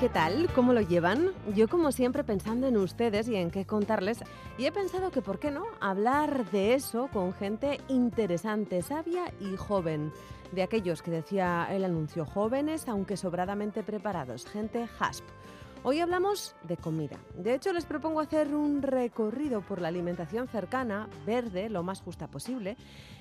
¿qué tal? ¿Cómo lo llevan? Yo como siempre pensando en ustedes y en qué contarles y he pensado que por qué no hablar de eso con gente interesante, sabia y joven. De aquellos que decía el anuncio jóvenes, aunque sobradamente preparados, gente hasp. Hoy hablamos de comida. De hecho, les propongo hacer un recorrido por la alimentación cercana, verde, lo más justa posible,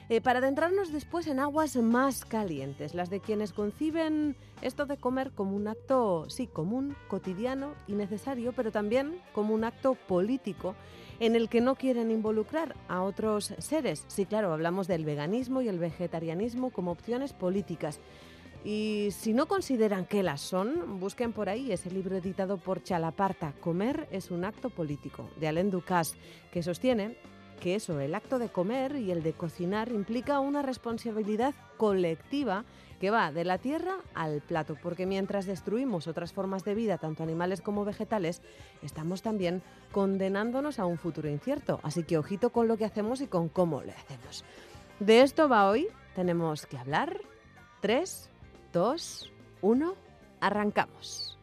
eh, para adentrarnos después en aguas más calientes, las de quienes conciben esto de comer como un acto, sí, común, cotidiano y necesario, pero también como un acto político en el que no quieren involucrar a otros seres. Sí, claro, hablamos del veganismo y el vegetarianismo como opciones políticas. Y si no consideran que las son, busquen por ahí ese libro editado por Chalaparta, Comer es un acto político, de Alain Ducasse, que sostiene que eso, el acto de comer y el de cocinar implica una responsabilidad colectiva que va de la tierra al plato, porque mientras destruimos otras formas de vida, tanto animales como vegetales, estamos también condenándonos a un futuro incierto. Así que ojito con lo que hacemos y con cómo lo hacemos. De esto va hoy, tenemos que hablar. Tres, dos, uno, arrancamos.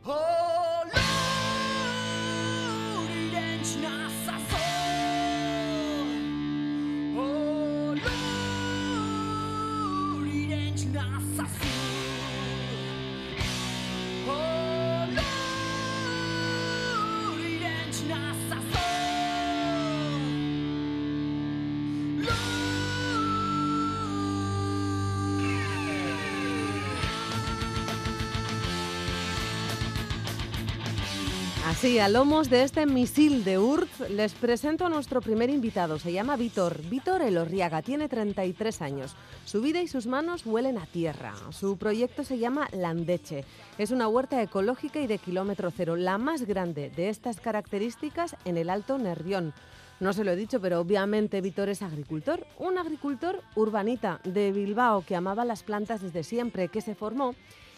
Así, a lomos de este misil de Urz, les presento a nuestro primer invitado. Se llama Víctor. Víctor Elorriaga, tiene 33 años. Su vida y sus manos huelen a tierra. Su proyecto se llama Landeche. Es una huerta ecológica y de kilómetro cero, la más grande de estas características en el Alto Nervión. No se lo he dicho, pero obviamente Víctor es agricultor, un agricultor urbanita de Bilbao que amaba las plantas desde siempre, que se formó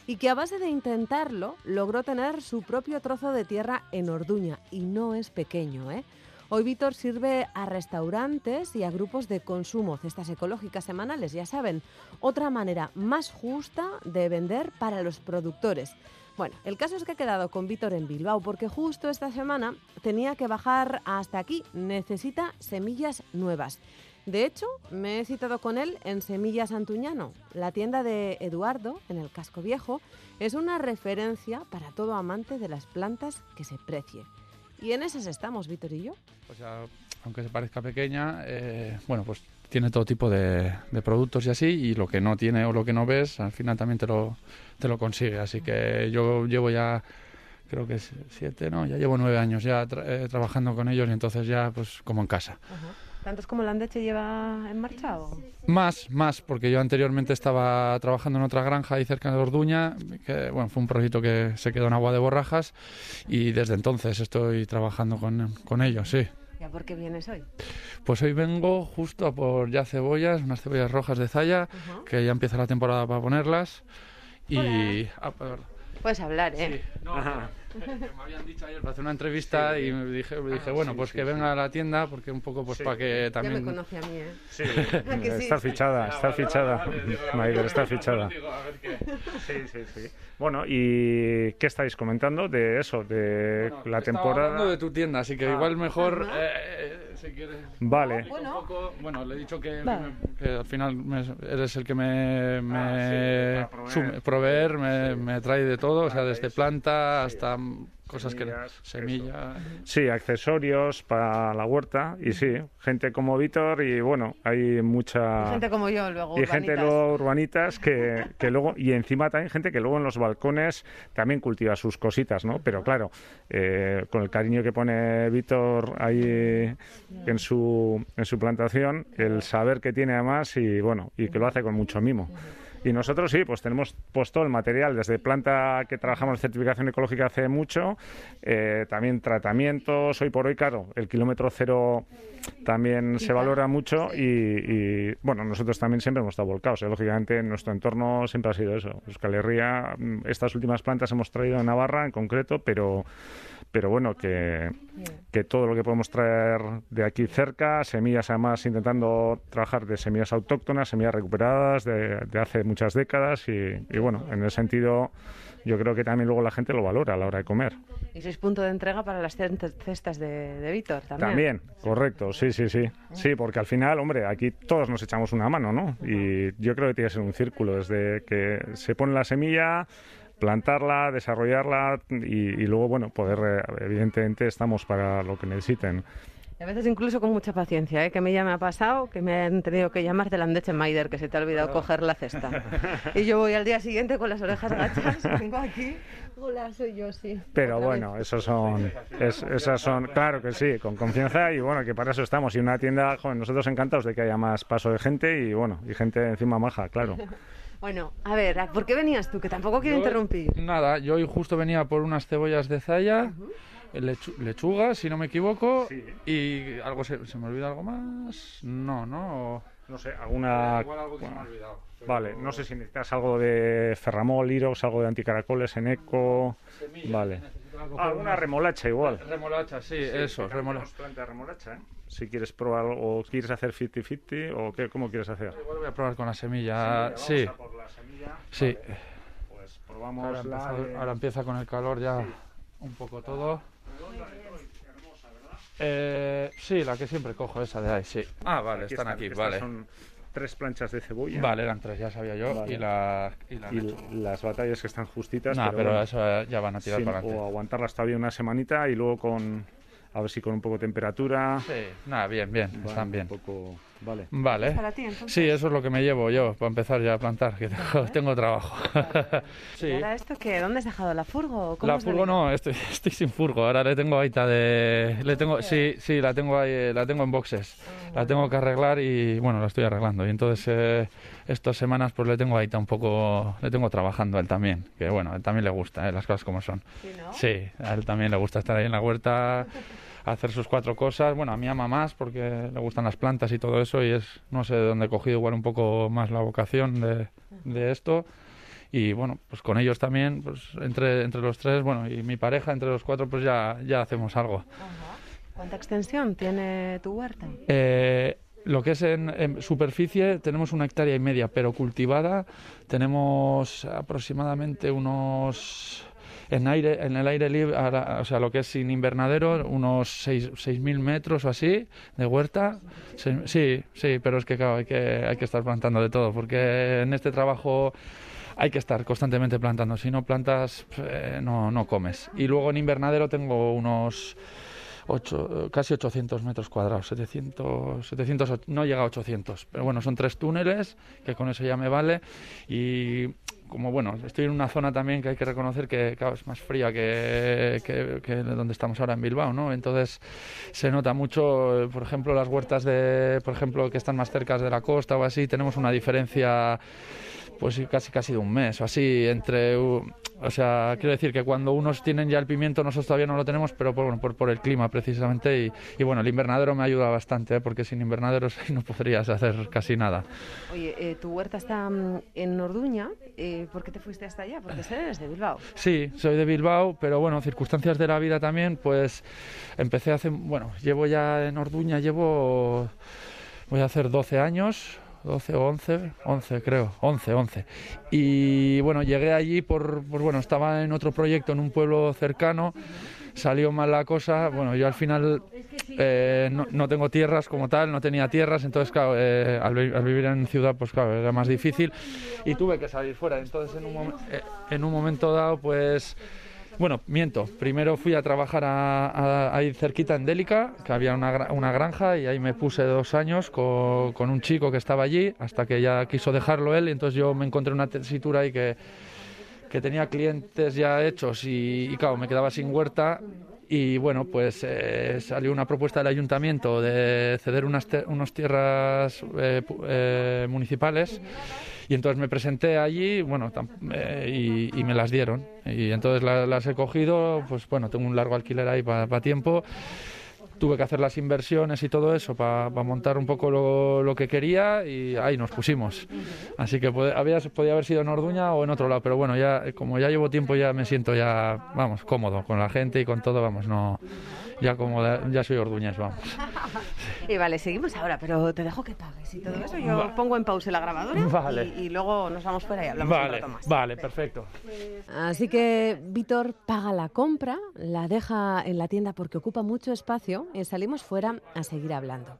y que a base de intentarlo logró tener su propio trozo de tierra en Orduña, y no es pequeño, ¿eh? Hoy Víctor sirve a restaurantes y a grupos de consumo, cestas ecológicas semanales, ya saben, otra manera más justa de vender para los productores. Bueno, el caso es que he quedado con Víctor en Bilbao porque justo esta semana tenía que bajar hasta aquí, necesita semillas nuevas. De hecho, me he citado con él en Semillas Antuñano. La tienda de Eduardo, en el Casco Viejo, es una referencia para todo amante de las plantas que se precie. Y en esas estamos, Víctor y yo. Pues ya, aunque se parezca pequeña, eh, bueno, pues tiene todo tipo de, de, productos y así, y lo que no tiene o lo que no ves, al final también te lo, te lo consigue. Así que yo llevo ya, creo que siete, no, ya llevo nueve años ya tra eh, trabajando con ellos y entonces ya pues como en casa. -huh. ¿Tantos como Landeche lleva en marcha? O? Más, más, porque yo anteriormente estaba trabajando en otra granja ahí cerca de Orduña, que bueno, fue un proyecto que se quedó en agua de borrajas y desde entonces estoy trabajando con, con ellos, sí. ¿Ya por qué vienes hoy? Pues hoy vengo justo a por ya cebollas, unas cebollas rojas de Zaya, uh -huh. que ya empieza la temporada para ponerlas. Y. Ah, Puedes hablar, ¿eh? Sí, no, me habían dicho ayer para hacer una entrevista sí, y me dije, me dije ah, bueno, sí, pues sí, que venga a la tienda porque un poco pues para que también... Ya me conoce a mí, ¿eh? Sí, está fichada, está fichada. Maider está fichada. Sí, sí, sí. Bueno, ¿y qué estáis comentando de eso, de bueno, la temporada? hablando de tu tienda, así que ah. igual mejor... Eh, si quieres... Vale. Bueno. Poco, bueno, le he dicho que, vale. que, al final me, eres el que me, me ah, sí, proveer, proveer me, me, trae de todo, o sea, desde planta hasta cosas semillas, que semilla sí accesorios para la huerta y sí gente como Víctor y bueno hay mucha y gente como yo luego y urbanitas. gente luego urbanitas que, que luego y encima también gente que luego en los balcones también cultiva sus cositas no pero claro eh, con el cariño que pone Víctor ahí en su en su plantación el saber que tiene además y bueno y que lo hace con mucho mimo Y nosotros sí, pues tenemos puesto el material desde planta que trabajamos en certificación ecológica hace mucho, eh, también tratamientos, hoy por hoy, claro, el kilómetro cero también se valora mucho y, y, bueno, nosotros también siempre hemos estado volcados. ¿eh? Lógicamente, en nuestro entorno siempre ha sido eso. Euskal Herria, mm, estas últimas plantas hemos traído en Navarra en concreto, pero pero bueno, que, que, todo lo que podemos traer de aquí cerca, semillas además intentando trabajar de semillas autóctonas, semillas recuperadas de, de hace muchas décadas y, y, bueno, en ese sentido yo creo que también luego la gente lo valora a la hora de comer. Y sois punto de entrega para las cestas de, de Víctor también. También, correcto, sí, sí, sí. Sí, porque al final, hombre, aquí todos nos echamos una mano, ¿no? Y yo creo que tiene que ser un círculo, desde que se pone la semilla plantarla, desarrollarla y, y luego, bueno, poder, eh, evidentemente, estamos para lo que necesiten. Y a veces incluso con mucha paciencia, ¿eh? que me ya me ha pasado, que me han tenido que llamar de la Andeche Maider, que se te ha olvidado coger la cesta. y yo voy al día siguiente con las orejas gachas, vengo aquí, hola, soy yo, sí. Pero Otra bueno, vez. esos son, es, esas son, claro que sí, con confianza y bueno, que para eso estamos. Y una tienda, joder, nosotros encantados de que haya más paso de gente y bueno, y gente encima maja, claro. Bueno, a ver, ¿por qué venías tú? Que tampoco quiero Yo- interrumpir. Nada, yo hoy justo venía por unas cebollas de zaya, lechuga, si no me equivoco, Sí. y algo se, se me olvida algo más. No, no. No sé, alguna... Igual algo que se me ha olvidado. pero- Vale, no sé si necesitas algo de ferramol, irox, algo de anticaracoles, eco... Semillas, Vale. coger Alguna unas- remolacha igual. Remolacha, sí, eso, remolacha. planta de remolacha, ¿eh? Si quieres probar o quieres hacer 50-50 o qué, cómo quieres hacer. Igual voy a probar con la semilla, sí. por la semilla. Sí. Vale, Pues probamos Ahora la empieza, de- ahora empieza con el calor ya un poco todo. Eh, sí, la que siempre cojo, esa de ahí, sí. Ah, vale, Aquí están aquí, Estas vale. Son tres planchas de cebolla. Vale, eran tres, ya sabía yo. Vale. Y la, y la Y las batallas que están justitas. Nah, pero, bueno, eso ya van a tirar sin- para o adelante. aguantarlas todavía una semanita y luego con a ver si con un poco de temperatura. Sí, nada, bien, bien, Vale, están bien. Un poco, vale. Vale. Para ti, entonces. Sí, eso es lo que me llevo yo para empezar ya a plantar, que tengo, tengo trabajo. ¿Y sí. ahora esto qué? ¿Dónde has dejado la furgo? ¿Cómo La furgo no, estoy, estoy sin furgo. Ahora le tengo ahí de, le tengo, sí, sí, la tengo ahí, eh, la tengo en boxes. La tengo que arreglar y bueno, la estoy arreglando. Y entonces eh, estas semanas pues le tengo ahí un poco, le tengo trabajando a él también. Que bueno, a él también le gusta, eh, las cosas como son. Sí, ¿no? Sí, a él también le gusta estar ahí en la huerta, hacer sus cuatro cosas. Bueno, a mí ama más porque le gustan las plantas y todo eso y es, no sé de dónde he cogido igual un poco más la vocación de, de esto. Y bueno, pues con ellos también, pues entre, entre los tres, bueno, y mi pareja, entre los cuatro, pues ya, ya hacemos algo. ¿Cuánta extensión tiene tu huerta? Eh, lo que es en, en superficie tenemos una hectárea y media, pero cultivada tenemos aproximadamente unos en aire en el aire libre, o sea, lo que es sin invernadero, unos seis- 6.000 metros o así de huerta. Sí, sí, pero es que claro, hay que hay que estar plantando de todo, porque en este trabajo hay que estar constantemente plantando. Si no plantas, eh, no, no comes. Y luego en invernadero tengo unos ocho- eh, casi 800 metros cuadrados, 700, 700, och- no llega a 800, pero bueno, son tres túneles, que con eso ya me vale, y como bueno, estoy en una zona también que hay que reconocer que es más fría que, que, que donde estamos ahora en Bilbao, ¿no? Entonces se nota mucho, eh, por ejemplo, las huertas de, por ejemplo, que están más cerca de la costa o así, tenemos una diferencia pues casi casi de un mes o así entre o sea quiero decir que cuando unos tienen ya el pimiento nosotros todavía no lo tenemos pero por, bueno, por, por el clima precisamente y, y bueno el invernadero me ayuda bastante ¿eh? porque sin invernaderos no podrías hacer casi nada Oye, eh, tu huerta está mm, en Orduña. eh, ¿Por qué te fuiste hasta allá? Porque eres de Bilbao. Sí, soy de Bilbao, pero bueno, circunstancias de la vida también, pues empecé hace, bueno, llevo ya en Orduña, llevo, voy a hacer 12 años, 12 o 11, 11 creo, 11, 11. Y bueno, llegué allí por, por, bueno, estaba en otro proyecto en un pueblo cercano, salió mal la cosa, bueno, yo al final eh, no, no tengo tierras como tal, no tenía tierras, entonces claro, eh, al, vi- al vivir en ciudad pues claro, era más difícil y tuve que salir fuera, entonces en un, eh, en un momento dado pues... Bueno, miento. Primero fui a trabajar a, a- ahí cerquita en Délica, que había una, una granja, y ahí me puse dos años con, con un chico que estaba allí, hasta que ya quiso dejarlo él, y entonces yo me encontré una tesitura ahí que, que tenía clientes ya hechos y, y claro, me quedaba sin huerta y bueno, pues eh, salió una propuesta del ayuntamiento de ceder unas, unas tierras eh, eh, municipales y entonces me presenté allí bueno, eh, y, y me las dieron. Y entonces la- las he cogido, pues bueno, tengo un largo alquiler ahí para tiempo tuve que hacer las inversiones y todo eso para montar un poco lo, que quería y ahí nos pusimos. Así que había, podía haber sido en Orduña o en otro lado, pero bueno, ya como ya llevo tiempo ya me siento ya, vamos, cómodo con la gente y con todo, vamos, no, ya como de- ya soy orduñés, vamos. Y vale, seguimos ahora, pero te dejo que pagues y todo eso. Yo Va- pongo en pausa la grabadora Vale. y, y luego nos vamos fuera y hablamos un Vale, rato más. vale, perfecto. Así que Víctor paga la compra, la deja en la tienda porque ocupa mucho espacio y salimos fuera a seguir hablando.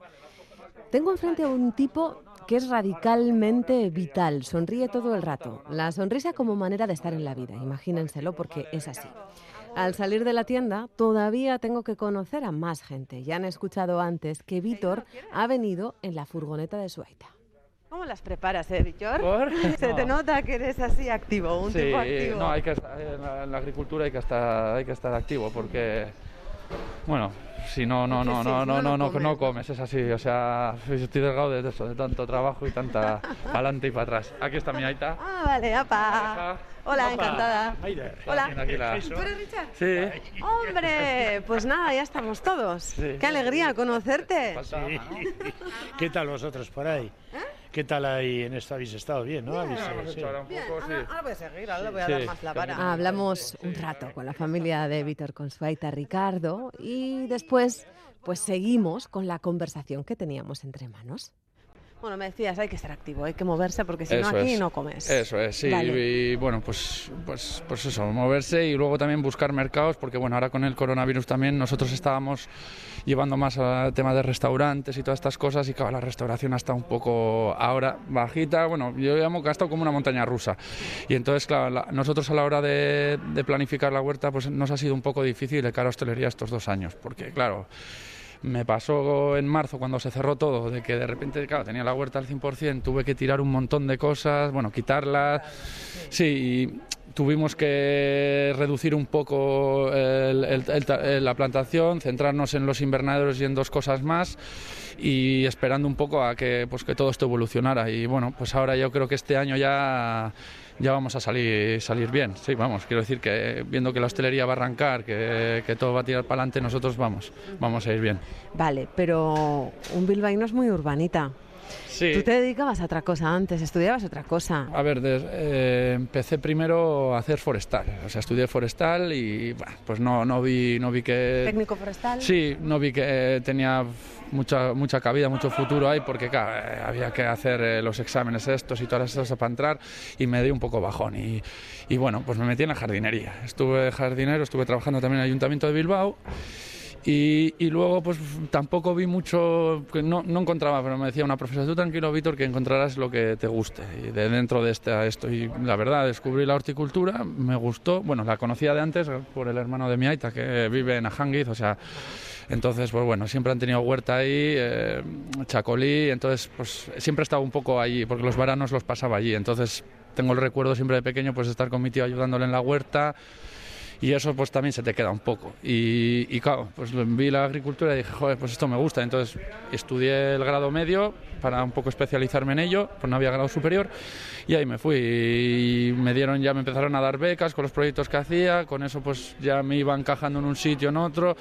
Tengo enfrente a un tipo que es radicalmente vital, sonríe todo el rato. La sonrisa como manera de estar en la vida, imagínenselo porque es así. Al salir de la tienda, todavía tengo que conocer a más gente. Ya han escuchado antes que Víctor ha venido en la furgoneta de su aita. ¿Cómo las preparas, eh, Víctor? ¿Por? Se te No. nota que eres así activo, un Sí, tipo activo. no, hay que estar, en, la, en la agricultura hay que estar, hay que estar activo porque, bueno, si no, no, no, no, no, no, no, no no, comes. es así, o sea, estoy delgado de eso, de tanto trabajo y tanta adelante y para atrás. Aquí está mi aita. Ah, vale, apa. Hola, encantada. Hola. ¿Tú eres Richard? Sí. Hombre, pues nada, ya estamos todos. Sí. Qué alegría conocerte. ¿Qué tal vosotros por ahí? ¿Qué tal ahí en esto habéis estado bien, no? Habéis, eh, sí. hecho ahora un poco, sí. voy a seguir, ahora le voy a dar más la vara. Hablamos un rato con la familia de Víctor con su aita Ricardo y después pues seguimos con la conversación que teníamos entre manos. Bueno, me decías, hay que estar activo, hay que moverse porque si no Eso aquí es. no comes. Eso es, sí. Dale. Y bueno, pues, pues, pues eso, moverse y luego también buscar mercados, porque bueno, ahora con el coronavirus también nosotros estábamos llevando más al tema de restaurantes y todas estas cosas y claro, la restauración ha estado un poco ahora bajita, bueno, yo llamo que ha estado como una montaña rusa. Y entonces, claro, la- nosotros a la hora de, de planificar la huerta, pues nos ha sido un poco difícil de cara a hostelería estos dos años, porque claro... Me pasó en marzo cuando se cerró todo, de que de repente, claro, tenía la huerta al 100%, tuve que tirar un montón de cosas, bueno, quitarlas. Sí, y tuvimos que reducir un poco el- el- el eh, la plantación, centrarnos en los invernaderos y en dos cosas más y esperando un poco a que, pues, que todo esto evolucionara. Y bueno, pues ahora yo creo que este año ya ya vamos a salir, salir bien. Sí, vamos, quiero decir que viendo que la hostelería va a arrancar, que, que todo va a tirar para adelante, nosotros vamos, vamos a ir bien. Vale, pero un bilbaíno es muy urbanita. Sí. Tú te dedicabas a otra cosa antes, estudiabas otra cosa. A ver, des- eh, empecé primero a hacer forestal, o sea, estudié forestal y bah, pues no, no, vi, no vi que... Técnico forestal. Sí, no vi que tenía mucha, mucha cabida, mucho futuro ahí, porque claro, eh, había que hacer eh, los exámenes estos y todas cosas para entrar y me di un poco bajón. Y, y bueno, pues me metí en la jardinería. Estuve jardinero, estuve trabajando también en el Ayuntamiento de Bilbao. Y, y luego, pues tampoco vi mucho, no, no encontraba, pero me decía una profesora, tú tranquilo, Víctor, que encontrarás lo que te guste. Y de dentro de este, esto, y la verdad, descubrí la horticultura, me gustó, bueno, la conocía de antes por el hermano de mi Aita, que vive en Ajanguiz, o sea, entonces, pues bueno, siempre han tenido huerta ahí, eh, chacolí, entonces, pues siempre he estado un poco allí, porque los veranos los pasaba allí, entonces tengo el recuerdo siempre de pequeño, pues estar con mi tío ayudándole en la huerta, y eso pues también se te queda un poco. Y, y claro, pues vi la agricultura y dije, joder, pues esto me gusta. Entonces estudié el grado medio para un poco especializarme en ello, pues no había grado superior, y ahí me fui. Y me dieron, ya me empezaron a dar becas con los proyectos que hacía, con eso pues ya me iba encajando en un sitio, en otro,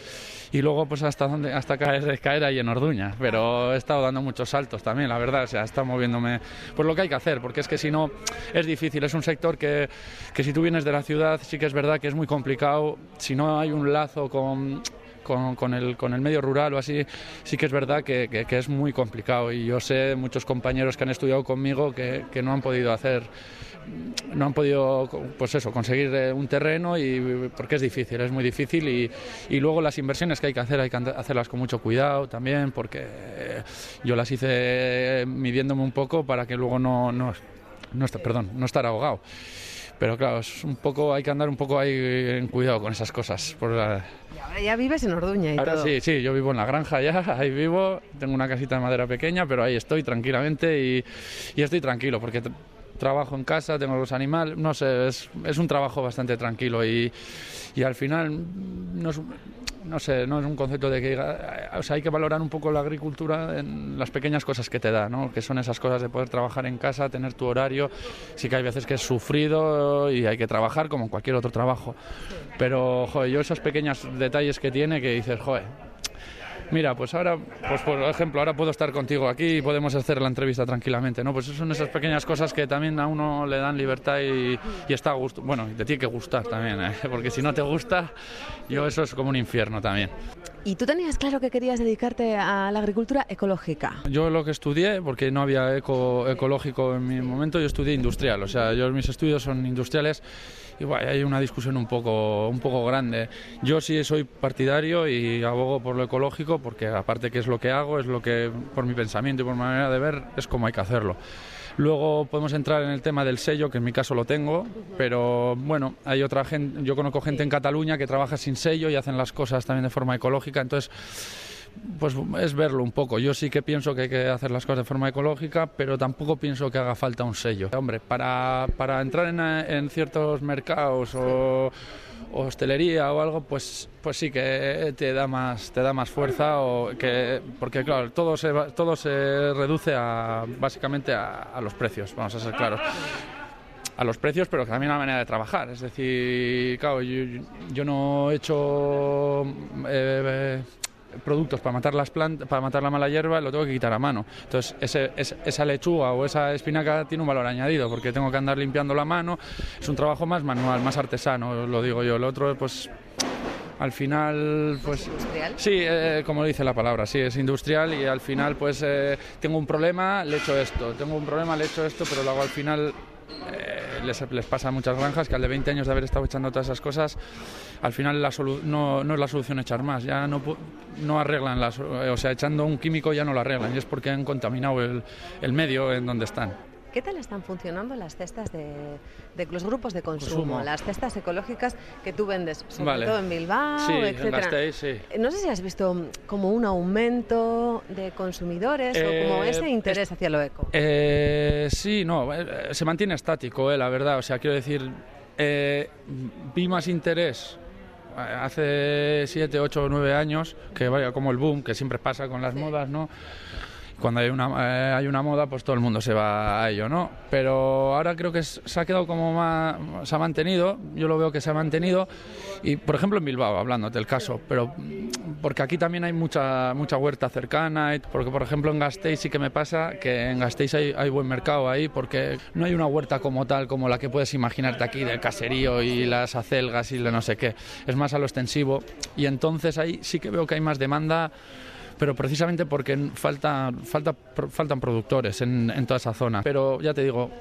y luego pues hasta donde, hasta caer, caer ahí en Orduña. Pero he estado dando muchos saltos también, la verdad, o sea, he estado moviéndome por lo que hay que hacer, porque es que si no es difícil, es un sector que, que si tú vienes de la ciudad sí que es verdad que es muy complicado, si no hay un lazo con con, con, el, con el medio rural o así, sí que es verdad que, que, es muy complicado. Y yo sé muchos compañeros que han estudiado conmigo que, que no han podido hacer, no han podido, pues eso, conseguir un terreno y porque es difícil, es muy difícil. Y, y luego las inversiones que hay que hacer, hay que hacerlas con mucho cuidado también, porque yo las hice midiéndome un poco para que luego no, no, no, perdón, no estar ahogado pero claro, es un poco, hay que andar un poco ahí en cuidado con esas cosas. Por la... Y ahora ya vives en Orduña y ahora todo. sí, sí, yo vivo en la granja ya, ahí vivo, tengo una casita de madera pequeña, pero ahí estoy tranquilamente y, y estoy tranquilo porque trabajo en casa, tengo los animales, no sé, es, un trabajo bastante tranquilo y, y al final no es, no sé, no es un concepto de que o sea, hay que valorar un poco la agricultura en las pequeñas cosas que te da, ¿no? que son esas cosas de poder trabajar en casa, tener tu horario, sí que hay veces que es sufrido y hay que trabajar como en cualquier otro trabajo, pero joder, yo esos pequeños detalles que tiene que dices, joder, mira, pues ahora, pues por ejemplo, ahora puedo estar contigo aquí y podemos hacer la entrevista tranquilamente, ¿no? Pues son esas pequeñas cosas que también a uno le dan libertad y, y está a gusto. Bueno, te tiene que gustar también, ¿eh? porque si no te gusta, yo eso es como un infierno también. ¿Y tú tenías claro que querías dedicarte a la agricultura ecológica? Yo lo que estudié, porque no había eco, ecológico en mi momento, yo estudié industrial, o sea, yo mis estudios son industriales y bueno, hay una discusión un poco, un poco grande. Yo sí soy partidario y abogo por lo ecológico porque aparte que es lo que hago, es lo que por mi pensamiento y por mi manera de ver es como hay que hacerlo. Luego podemos entrar en el tema del sello, que en mi caso lo tengo, pero bueno, hay otra gente, yo conozco gente en Cataluña que trabaja sin sello y hacen las cosas también de forma ecológica, entonces pues es verlo un poco. Yo sí que pienso que hay que hacer las cosas de forma ecológica, pero tampoco pienso que haga falta un sello. Hombre, para, para entrar en, en ciertos mercados o hostelería o algo, pues, pues sí que te da más, te da más fuerza, o que, porque claro, todo se, todo se reduce a, básicamente a, los precios, vamos a ser claros a los precios, pero también a la manera de trabajar. Es decir, claro, yo, yo no he hecho eh, productos para matar las plantas, para matar la mala hierba, lo tengo que quitar a mano. Entonces, ese, esa lechuga o esa espinaca tiene un valor añadido, porque tengo que andar limpiando la mano. Es un trabajo más manual, más artesano, lo digo yo. El otro, pues al final pues industrial? sí eh, como dice la palabra sí es industrial y al final pues eh, tengo un problema le echo esto tengo un problema le echo esto pero luego al final eh, les, les, pasa a muchas granjas que al de 20 años de haber estado echando todas esas cosas, al final la no, no, es la solución echar más, ya no, no arreglan, las, o sea, echando un químico ya no lo arreglan y es porque han contaminado el, el medio en donde están. ¿Qué tal están funcionando las cestas de, de los grupos de consumo, consumo, las cestas ecológicas que tú vendes, sobre vale. todo en Bilbao, sí, etcétera? En Gasteiz, sí. No sé si has visto como un aumento de consumidores Eh, o como ese interés es- hacia lo eco. Eh, sí, no, eh, se mantiene estático, eh, la verdad. O sea, quiero decir, eh, vi más interés eh, hace 7, 8 o 9 años, que vaya como el boom, que siempre pasa con las modas, ¿no? Cuando hay una, eh, hay una moda, pues todo el mundo se va a ello, ¿no? Pero ahora creo que se ha quedado como más, se ha mantenido, yo lo veo que se ha mantenido, y por ejemplo en Bilbao, hablando del caso, pero porque aquí también hay mucha, mucha huerta cercana, porque por ejemplo en Gasteiz sí que me pasa que en Gasteiz hay, hay buen mercado ahí, porque no hay una huerta como tal, como la que puedes imaginarte aquí del caserío y las acelgas y lo no sé qué, es más a lo extensivo, y entonces ahí sí que veo que hay más demanda pero precisamente porque falta, falta, faltan productores en, en toda esa zona. Pero ya te digo,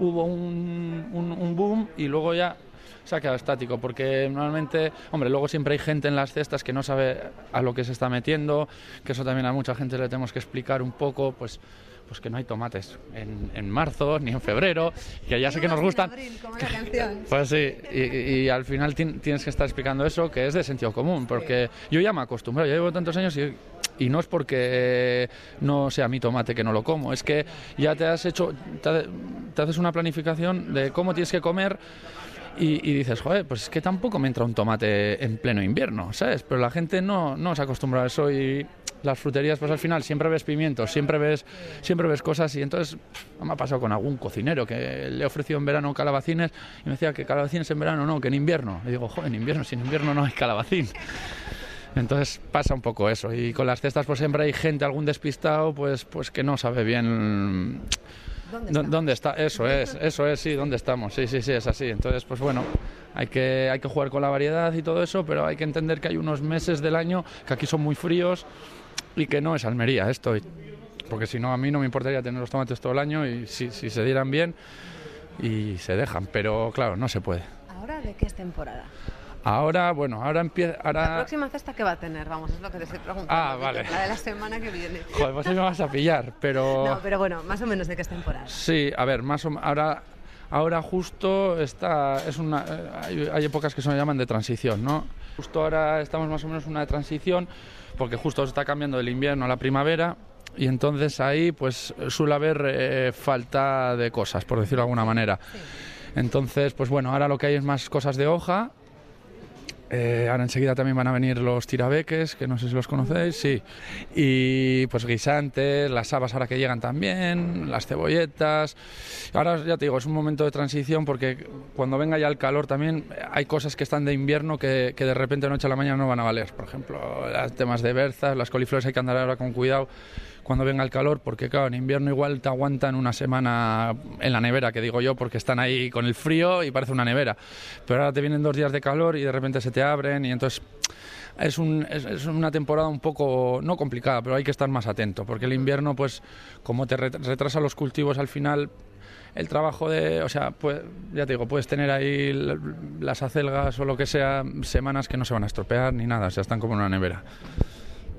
hubo un, un- un boom y luego ya se ha quedado estático, porque normalmente, hombre, luego siempre hay gente en las cestas que no sabe a lo que se está metiendo, que eso también a mucha gente le tenemos que explicar un poco, pues pues que no hay tomates en, en marzo ni en febrero, que ya sé que nos gustan. Pues sí, y, y al final tien- tienes que estar explicando eso, que es de sentido común, porque yo ya me he acostumbrado, ya llevo tantos años y, y no es porque no sea mi tomate que no lo como, es que ya te has hecho, te haces una planificación de cómo tienes que comer y, dices, joder, pues es que tampoco me entra un tomate en pleno invierno, ¿sabes? Pero la gente no, no se acostumbra a eso y las fruterías, pues al final siempre ves pimientos, siempre ves, siempre ves cosas y entonces me ha pasado con algún cocinero que le he ofrecido en verano calabacines y me decía que calabacines en verano no, que en invierno. Y digo, joder, en invierno, si en invierno no hay calabacín. Entonces pasa un poco eso y con las cestas pues siempre hay gente, algún despistado, pues, pues que no sabe bien ¿Dónde ¿Dó- está? ¿Dónde está? Eso es, eso es, sí, ¿dónde estamos? Sí, sí, sí, es así. Entonces, pues bueno, hay que, hay que jugar con la variedad y todo eso, pero hay que entender que hay unos meses del año que aquí son muy fríos y que no es Almería esto. y- Porque si no, a mí no me importaría tener los tomates todo el año y si, si se dieran bien y se dejan, pero claro, no se puede. ¿Ahora de qué es temporada? Ahora, bueno, ahora empieza... ¿La Ahora... próxima cesta qué va a tener? Vamos, es lo que te estoy preguntando. Ah, vale. La de la semana que viene. Joder, pues ahí me vas a pillar, pero... No, pero bueno, más o menos de qué es temporada. Sí, a ver, más o. Ahora, ahora justo está. Es una, eh, hay, hay épocas que se llaman de transición, ¿no? Justo ahora estamos más o menos en una transición, porque justo se está cambiando del invierno a la primavera. y entonces ahí pues suele haber eh, falta de cosas, por decirlo de alguna manera. Entonces, pues bueno, ahora lo que hay es más cosas de hoja. Eh, ahora enseguida también van a venir los tirabeques, que no sé si los conocéis, sí. Y pues guisantes, las habas ahora que llegan también, las cebolletas. Ahora ya te digo, es un momento de transición porque cuando venga ya el calor también hay cosas que están de invierno que, de repente noche a la mañana no van a valer. Por ejemplo, temas de berzas, las coliflores hay que andar ahora con cuidado cuando venga el calor, porque claro, en invierno igual te aguantan una semana en la nevera, que digo yo, porque están ahí con el frío y parece una nevera. Pero ahora te vienen dos días de calor y de repente se te abren y entonces es, un, es, una temporada un poco, no complicada, pero hay que estar más atento, porque el invierno, pues como te retrasa los cultivos al final, el trabajo de, o sea, pues, ya te digo, puedes tener ahí las acelgas o lo que sea, semanas que no se van a estropear ni nada, o sea, están como en una nevera.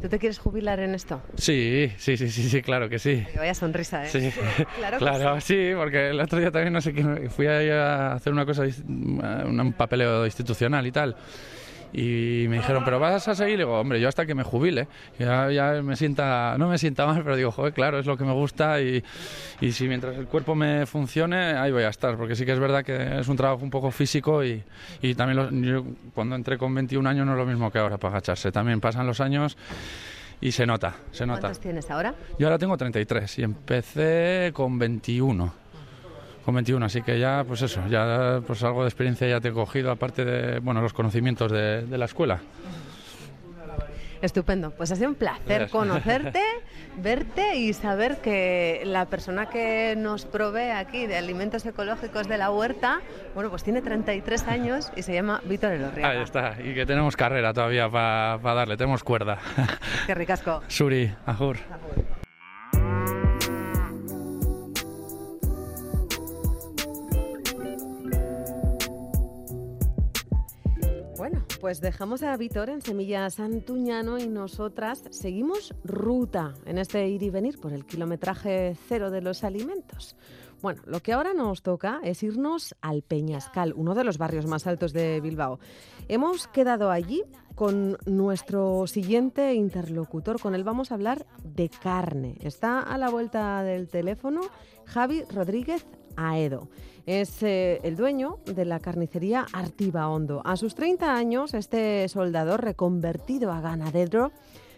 ¿Tú te quieres jubilar en esto? Sí, sí, sí, sí, sí claro que sí. Vaya sonrisa, ¿eh? Sí, claro, claro sí. sí. porque el otro día también no sé qué, fui a hacer una cosa, un papeleo institucional y tal y me dijeron, ¿pero vas a seguir? Y digo, hombre, yo hasta que me jubile. Ya, ya me sienta, no me sienta mal, pero digo, joder, claro, es lo que me gusta y, y si mientras el cuerpo me funcione, ahí voy a estar, porque sí que es verdad que es un trabajo un poco físico y, y también lo, yo cuando entré con 21 años no es lo mismo que ahora para agacharse. También pasan los años y se nota, se nota. ¿Cuántos tienes ahora? Yo ahora tengo 33 y empecé con 21 con 21, así que ya, pues eso, ya pues algo de experiencia ya te he cogido, aparte de, bueno, los conocimientos de, de la escuela. Estupendo, pues ha sido un placer conocerte, verte y saber que la persona que nos provee aquí de alimentos ecológicos de la huerta, bueno, pues tiene 33 años y se llama Víctor Elorriaga. Ahí está, y que tenemos carrera todavía para pa darle, tenemos cuerda. Qué ricasco. Suri, ajur. ajur. Bueno, pues dejamos a Víctor en Semillas Santuñano y nosotras seguimos ruta en este ir y venir por el kilometraje cero de los alimentos. Bueno, lo que ahora nos toca es irnos al Peñascal, uno de los barrios más altos de Bilbao. Hemos quedado allí con nuestro siguiente interlocutor. Con él vamos a hablar de carne. Está a la vuelta del teléfono Javi Rodríguez Aedo. Es eh, el dueño de la carnicería Artiva Hondo. A sus 30 años, este soldador reconvertido a ganadero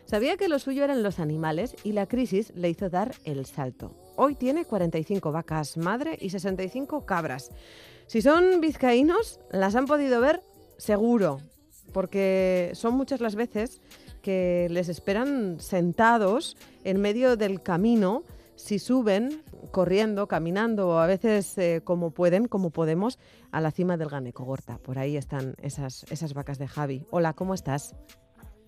sabía que lo suyo eran los animales y la crisis le hizo dar el salto. Hoy tiene 45 vacas madre y 65 cabras. Si son vizcaínos, las han podido ver seguro, porque son muchas las veces que les esperan sentados en medio del camino si suben corriendo, caminando o a veces eh, como pueden, como podemos, a la cima del Ganeco Gorta. Por ahí están esas, esas vacas de Javi. Hola, ¿cómo estás?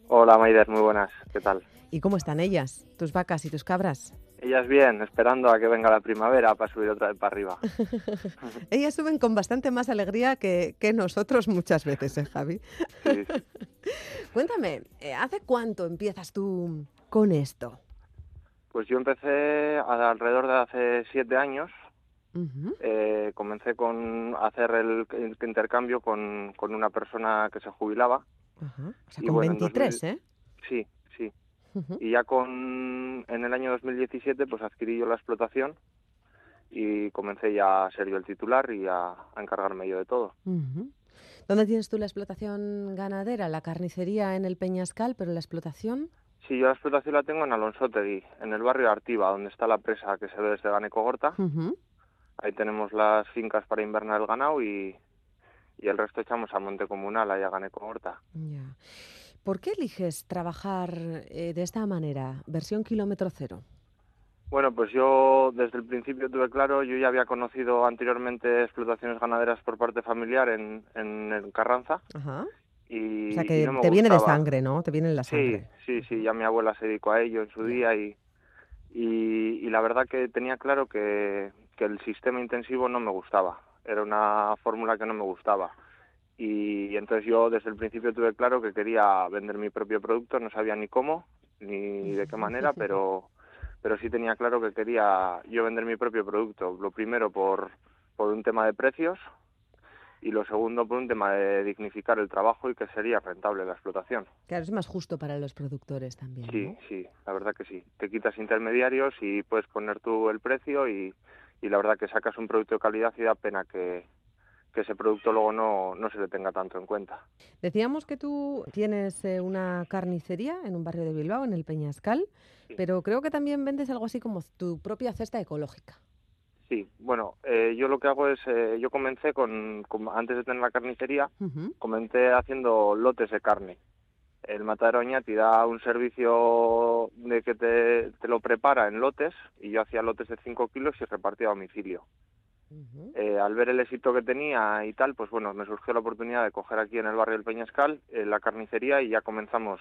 Hola, Maider, muy buenas. ¿Qué tal? ¿Y cómo están ellas, tus vacas y tus cabras? Ellas bien, esperando a que venga la primavera para subir otra vez para arriba. ellas suben con bastante más alegría que, que nosotros muchas veces, ¿eh, Javi? Sí. Cuéntame, eh, ¿hace cuánto empiezas tú con esto? Pues yo empecé alrededor de hace siete años. Uh -huh. eh, comencé con hacer el, el intercambio con, con, una persona que se jubilaba. Uh -huh. O sea, con bueno, 23, 2000, ¿eh? Sí, sí. Uh -huh. Y ya con en el año 2017 pues adquirí yo la explotación y comencé ya a ser yo el titular y a, a encargarme yo de todo. ¿Dónde tienes tú la explotación ganadera? La carnicería en el Peñascal, pero la explotación... Sí, yo la explotación la tengo en Alonsotegui, en el barrio Artiva, donde está la presa que se ve desde Ganeco Gorta. Uh -huh. Ahí tenemos las fincas para invernar el ganado y, y el resto echamos a monte comunal, ahí a Ganeco Gorta. Ya. ¿Por qué eliges trabajar eh, de esta manera, versión kilómetro cero? Bueno, pues yo desde el principio tuve claro, yo ya había conocido anteriormente explotaciones ganaderas por parte familiar en, en, en Carranza. Ajá. Y, o sea, que no te viene de sangre, ¿no? Te viene en la sangre. Sí, sí, sí, ya mi abuela se dedicó a ello en su día y, y, y la verdad que tenía claro que, que el sistema intensivo no me gustaba. Era una fórmula que no me gustaba. Y, y entonces yo desde el principio tuve claro que quería vender mi propio producto, no sabía ni cómo ni de qué manera, pero pero sí tenía claro que quería yo vender mi propio producto. Lo primero por, por un tema de precios y lo segundo por un tema de dignificar el trabajo y que sería rentable la explotación. Claro, es más justo para los productores también. Sí, ¿no? sí, la verdad que sí. Te quitas intermediarios y puedes poner tú el precio y, y la verdad que sacas un producto de calidad y da pena que, que ese producto luego no, no se le tenga tanto en cuenta. Decíamos que tú tienes eh, una carnicería en un barrio de Bilbao, en el Peñascal, pero creo que también vendes algo así como tu propia cesta ecológica. Sí, bueno, eh, yo lo que hago es, eh, yo comencé con, con- antes de tener la carnicería, comencé haciendo lotes de carne. El matadero Oñati da un servicio de que te, te lo prepara en lotes y yo hacía lotes de 5 kilos y repartía a domicilio. Eh, al ver el éxito que tenía y tal, pues bueno, me surgió la oportunidad de coger aquí en el barrio del Peñascal eh, la carnicería y ya comenzamos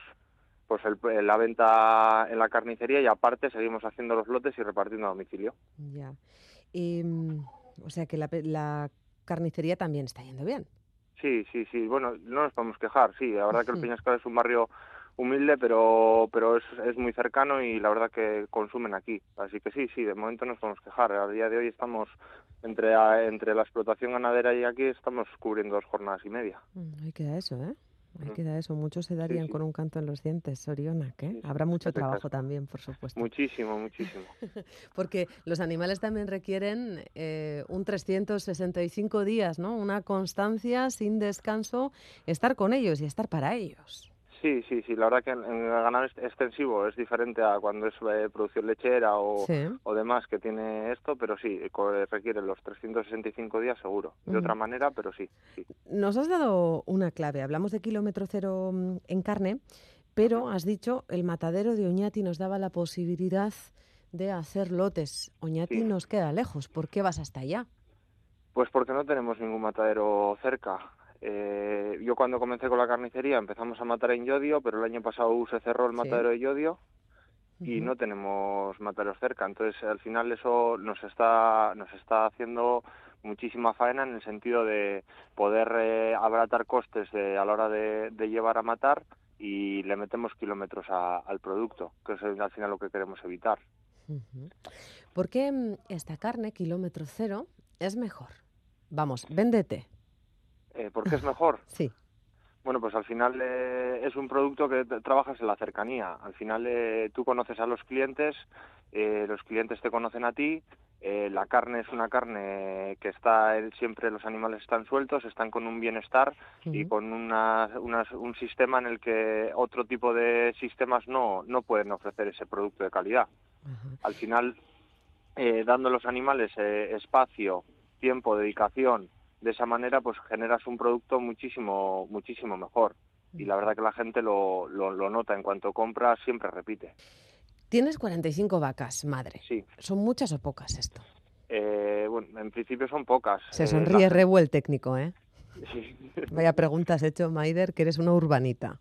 pues el- la venta en la carnicería y aparte seguimos haciendo los lotes y repartiendo a domicilio. Ya. Mm, o sea que la, la carnicería también está yendo bien. Sí, sí, sí. Bueno, no nos podemos quejar. Sí, la verdad que el. Peñascal es un barrio humilde, pero pero es, es muy cercano y la verdad que consumen aquí. Así que sí, sí, de momento no nos podemos quejar. A día de hoy estamos entre entre la explotación ganadera y aquí estamos cubriendo dos jornadas y media. Mm, Ahí queda eso, ¿eh? Queda eso. Muchos se darían sí. con un canto en los dientes, Soriona, ¿qué? Sí, sí, Habrá mucho trabajo también, por supuesto. Muchísimo, muchísimo. Porque los animales también requieren eh, un 365 días, ¿no? Una constancia sin descanso, estar con ellos y estar para ellos. Sí, sí, sí. La verdad que en, en el ganado ex- extensivo es diferente a cuando es eh, producción lechera o, Sí. o demás que tiene esto, pero sí, co- requiere los 365 días seguro. De otra manera, pero sí, sí. Nos has dado una clave. Hablamos de kilómetro cero mm, en carne, pero has dicho el matadero de Oñati nos daba la posibilidad de hacer lotes. Oñati Sí. nos queda lejos. ¿Por qué vas hasta allá? Pues porque no tenemos ningún matadero cerca. Eh, yo cuando comencé con la carnicería empezamos a matar en Yodio, pero el año pasado se cerró el Sí. matadero de Yodio y no tenemos materos cerca. Entonces, al final eso nos está nos está haciendo muchísima faena en el sentido de poder eh, abaratar costes de, a la hora de, de llevar a matar y le metemos kilómetros a- al producto, que es al final lo que queremos evitar. ¿Por qué mm, esta carne, kilómetro cero, es mejor? Vamos, véndete. Eh, ¿Por qué es mejor? Sí. Bueno, pues al final eh, es un producto que trabajas en la cercanía. Al final eh, tú conoces a los clientes, eh, los clientes te conocen a ti. eh, la carne es una carne que está siempre los animales están sueltos, están con un bienestar y con una, unas- un sistema en el que otro tipo de sistemas no no pueden ofrecer ese producto de calidad. Al final, eh, dando a los animales eh, espacio, tiempo, dedicación, de esa manera pues generas un producto muchísimo muchísimo mejor y la verdad que la gente lo, lo, lo nota en cuanto compra siempre repite Tienes 45 vacas, madre. sí ¿Son muchas o pocas esto? Eh, bueno en principio son pocas Se Eh, sonríe el técnico, ¿eh? sí. Vaya preguntas hecho, Maider, que eres una urbanita.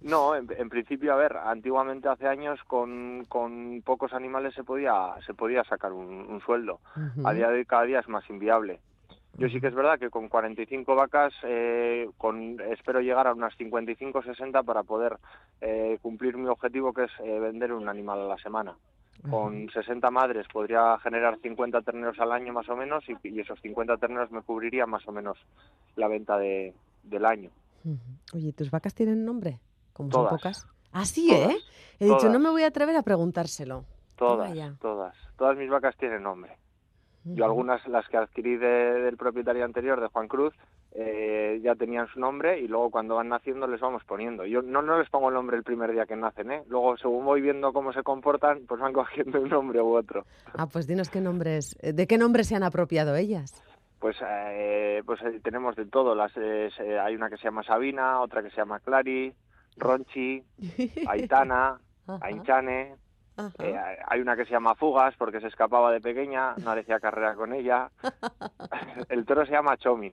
no en, en principio a ver antiguamente hace años con, con pocos animales se podía se podía sacar un, un sueldo a día de hoy cada día es más inviable. Yo sí que es verdad que con 45 vacas eh, con, espero llegar a unas 55 60 para poder eh, cumplir mi objetivo que es eh, vender un animal a la semana. Con 60 madres podría generar 50 terneros al año más o menos y, y esos 50 terneros me cubriría más o menos la venta de, del año. Oye, ¿tus vacas tienen nombre? Como son pocas. Ah, sí, Todas, ¿eh? He dicho, no me voy a atrever a preguntárselo. Todas, todas. Todas mis vacas tienen nombre. Yo algunas, las que adquirí de- del propietario anterior, de Juan Cruz, eh, ya tenían su nombre y luego cuando van naciendo les vamos poniendo. Yo no, no les pongo el nombre el primer día que nacen, ¿eh? Luego, según voy viendo cómo se comportan, pues van cogiendo un nombre u otro. Ah, pues dinos qué nombres, eh, ¿de qué nombres se han apropiado ellas? Pues, eh, pues tenemos de todo. Las, eh, hay una que se llama Sabina, otra que se llama Clary, Ronchi, Aitana, Ainchane. Eh, hay una que se llama Fugas porque se escapaba de pequeña, no decía carrera con ella. El toro se llama Chomi.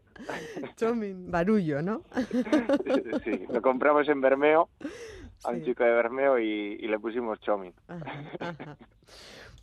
Chomin, barullo, ¿no? Sí, lo compramos en Bermeo, a un Sí. chico de Bermeo y, y le pusimos Chomi. Ajá, ajá.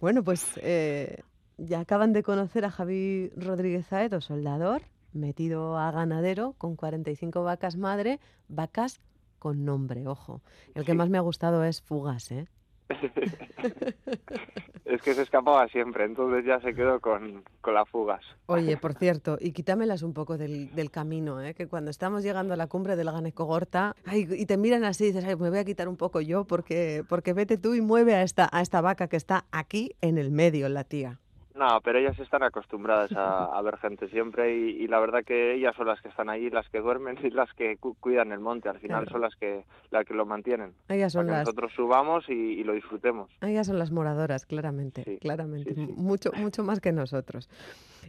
Bueno, pues eh, ya acaban de conocer a Javi Rodríguez Aedo, soldador, metido a ganadero con 45 vacas madre, vacas con nombre, ojo. El que Sí. más me ha gustado es Fugas, ¿eh? es que se escapaba siempre, entonces ya se quedó con, con las fugas. Oye, por cierto, y quítamelas un poco del, camino, ¿eh? que cuando estamos llegando a la cumbre del Ganecogorta ay, y te miran así dices, ay, me voy a quitar un poco yo porque, porque vete tú y mueve a esta, a esta vaca que está aquí en el medio, la tía. No, pero ellas están acostumbradas a, a ver gente siempre y, y, la verdad que ellas son las que están allí, las que duermen y las que cu cuidan el monte. Al final Claro. son las que las que lo mantienen. Ellas son para que las, nosotros subamos y, y lo disfrutemos. ellas son las moradoras, claramente, Sí, claramente, sí, sí. mucho, mucho más que nosotros.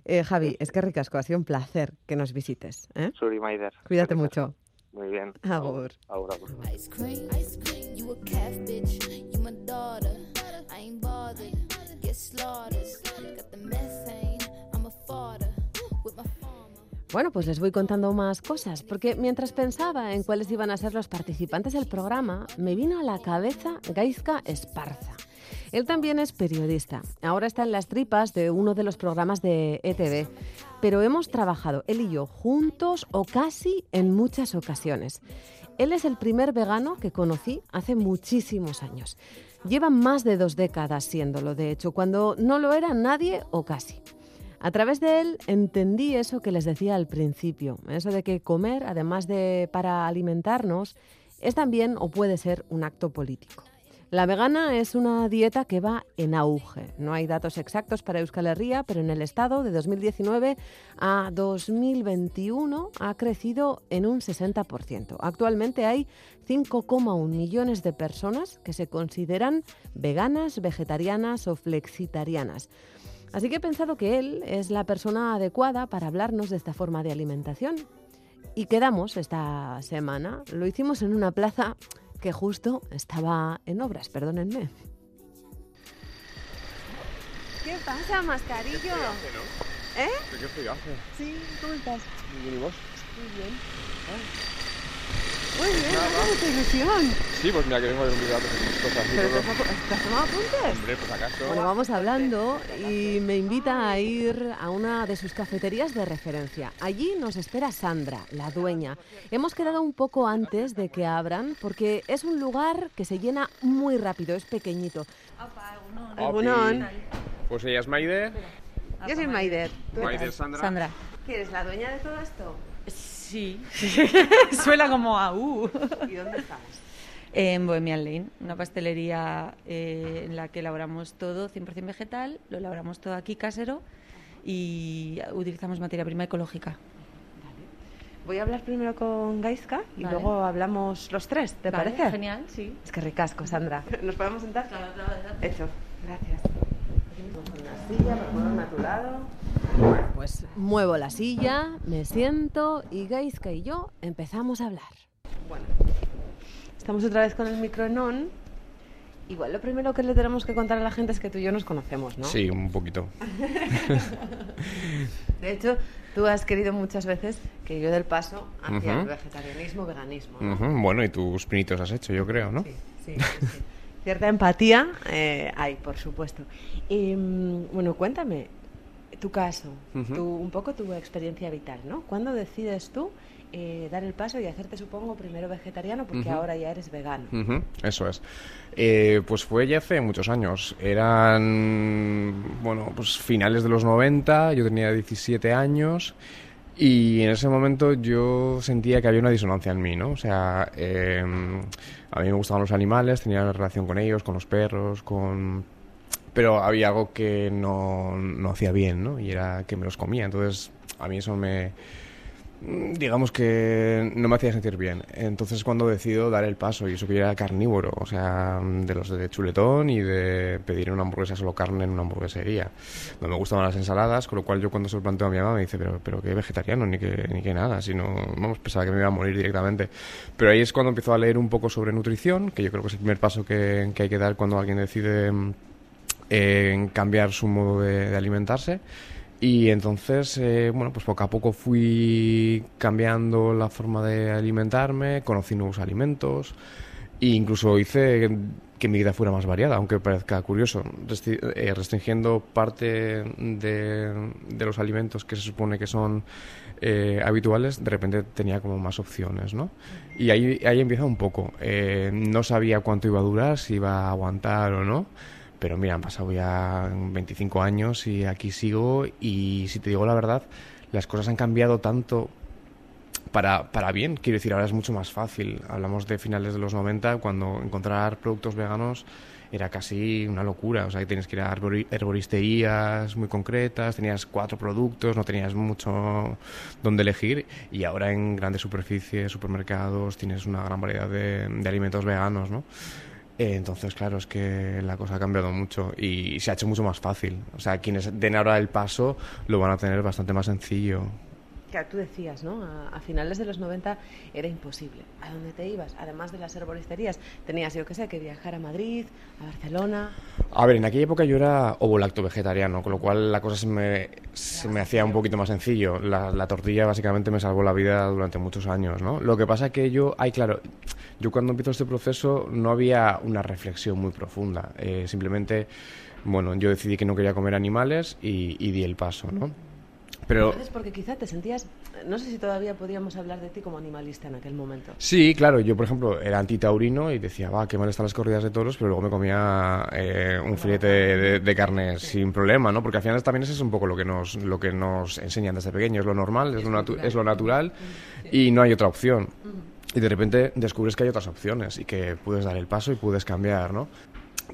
Eh, Javi, es que ricasco, ha sido un placer que nos visites. ¿eh? Suri Maider. Cuídate mucho. Muy bien. Agur. Agur, agur. Ice cream, ice cream, you a Bueno, pues les voy contando más cosas, porque mientras pensaba en cuáles iban a ser los participantes del programa, me vino a la cabeza Gaizka Esparza. Él también es periodista. Ahora está en las tripas de uno de los programas de ETV. Pero hemos trabajado, él y yo, juntos o casi en muchas ocasiones. Él es el primer vegano que conocí hace muchísimos años. Lleva más de dos décadas siéndolo, de hecho, cuando no lo era nadie o casi. A través de él entendí eso que les decía al principio, eso de que comer, además de para alimentarnos, es también o puede ser un acto político. La vegana es una dieta que va en auge. No hay datos exactos para Euskal Herria, pero en el estado de 2019 a 2021 ha crecido en un 60%. Actualmente hay 5,1 millones de personas que se consideran veganas, vegetarianas o flexitarianas. Así que he pensado que él es la persona adecuada para hablarnos de esta forma de alimentación. Y quedamos esta semana. Lo hicimos en una plaza que justo estaba en obras, perdónenme. ¿Qué pasa, mascarillo? ¿Eh? ¿Qué frío hace? Sí, ¿cómo estás? Muy bien, ¿y vos? Muy bien. Muy bien, mucha ilusión. Sí, pues mira que vengo de un video cosas ¿Pero te has, te has tomado apuntes? Hombre, pues acaso. Bueno, vamos hablando y me invita a ir a una de sus cafeterías de referencia. Allí nos espera Sandra, la dueña. Hemos quedado un poco antes de que abran porque es un lugar que se llena muy rápido, es pequeñito. Egunon. Pues ella es Maider. Yo soy Maider. Maider Sandra. Sandra. ¿Qué eres la dueña de todo esto? Sí, suena como a U. ¿Y dónde estamos? En Bohemian Lane, una pastelería eh, en la que elaboramos todo 100% vegetal, lo elaboramos todo aquí casero y utilizamos materia prima ecológica. Voy a hablar primero con Gaizka y Vale. luego hablamos los tres, ¿te Vale, parece? Genial, sí. Es que ricasco, Sandra. ¿Nos podemos sentar? Hecho. Gracias. Una silla para ponerme a tu lado. Pues muevo la silla, me siento y Gaizka y yo empezamos a hablar. Bueno, estamos otra vez con el micro en on. Igual lo primero que le tenemos que contar a la gente es que tú y yo nos conocemos, ¿no? Sí, un poquito. De hecho, tú has querido muchas veces que yo del paso hacia el vegetarianismo, veganismo. Bueno, y tus pinitos has hecho, yo creo, ¿no? Sí, sí, sí, sí. Cierta empatía eh, hay, por supuesto. Y, mm, bueno, cuéntame tu caso, tu- un poco tu experiencia vital, ¿no? ¿Cuándo decides tú eh, dar el paso y hacerte, supongo, primero vegetariano porque ahora ya eres vegano? Eso es. Eh, pues fue ya hace muchos años. Eran, bueno, pues finales de los 90, yo tenía 17 años y en ese momento yo sentía que había una disonancia en mí, ¿no? O sea, eh, a mí me gustaban los animales, tenía una relación con ellos, con los perros, con... Pero había algo que no, no hacía bien, ¿no? Y era que me los comía. Entonces, a mí eso me digamos que no me hacía sentir bien. Entonces cuando decido dar el paso, y eso que yo era carnívoro, o sea, de los de chuletón y de pedir una hamburguesa solo carne en una hamburguesería. No me gustaban las ensaladas, con lo cual yo cuando se lo planteo a mi mamá me dice, pero, pero qué vegetariano, ni que, ni que nada, sino, vamos, pensaba que me iba a morir directamente. Pero ahí es cuando empiezo a leer un poco sobre nutrición, que yo creo que es el primer paso que, que hay que dar cuando alguien decide mm, en cambiar su modo de, de alimentarse. Y entonces, eh, bueno, pues poco a poco fui cambiando la forma de alimentarme, conocí nuevos alimentos e incluso hice que mi vida fuera más variada, aunque parezca curioso, eh, restringiendo parte de, de los alimentos que se supone que son eh, habituales, de repente tenía como más opciones, ¿no? Y ahí, ahí empieza un poco. Eh, no sabía cuánto iba a durar, si iba a aguantar o no, Pero mira, han pasado ya 25 años y aquí sigo y si te digo la verdad, las cosas han cambiado tanto para, para bien. Quiero decir, ahora es mucho más fácil. Hablamos de finales de los 90, cuando encontrar productos veganos era casi una locura. O sea, que tienes que ir a herboristerías muy concretas, tenías cuatro productos, no tenías mucho donde elegir. Y ahora en grandes superficies, supermercados, tienes una gran variedad de alimentos veganos, ¿no? Eh, Entonces, claro, es que la cosa ha cambiado mucho y se ha hecho mucho más fácil. O sea, quienes den ahora el paso lo van a tener bastante más sencillo. Claro, tú decías, ¿no? A, finales de los 90 era imposible. ¿A dónde te ibas? Además de las herboristerías, tenías, yo qué sé, que viajar a Madrid, a Barcelona. A ver, en aquella época yo era ovo-lacto vegetariano, con lo cual la cosa se me, me hacía un poquito más sencillo. La, la tortilla básicamente me salvó la vida durante muchos años, ¿no? Lo que pasa que yo, ay, claro, yo cuando empiezo este proceso no había una reflexión muy profunda. Eh, simplemente, bueno, yo decidí que no quería comer animales y di el paso, ¿no? Pero Entonces, porque quizá te sentías, no sé si todavía podíamos hablar de ti como animalista en aquel momento. Sí, claro, yo por ejemplo era antitaurino y decía, va, qué mal están las corridas de toros, pero luego me comía eh, un filete de, de carne sin problema, ¿no? Porque al final también ese es un poco lo que nos, lo que nos enseñan desde pequeños, lo normal, es lo, natu- es lo natural y no hay otra opción. Y de repente descubres que hay otras opciones y que puedes dar el paso y puedes cambiar, ¿no?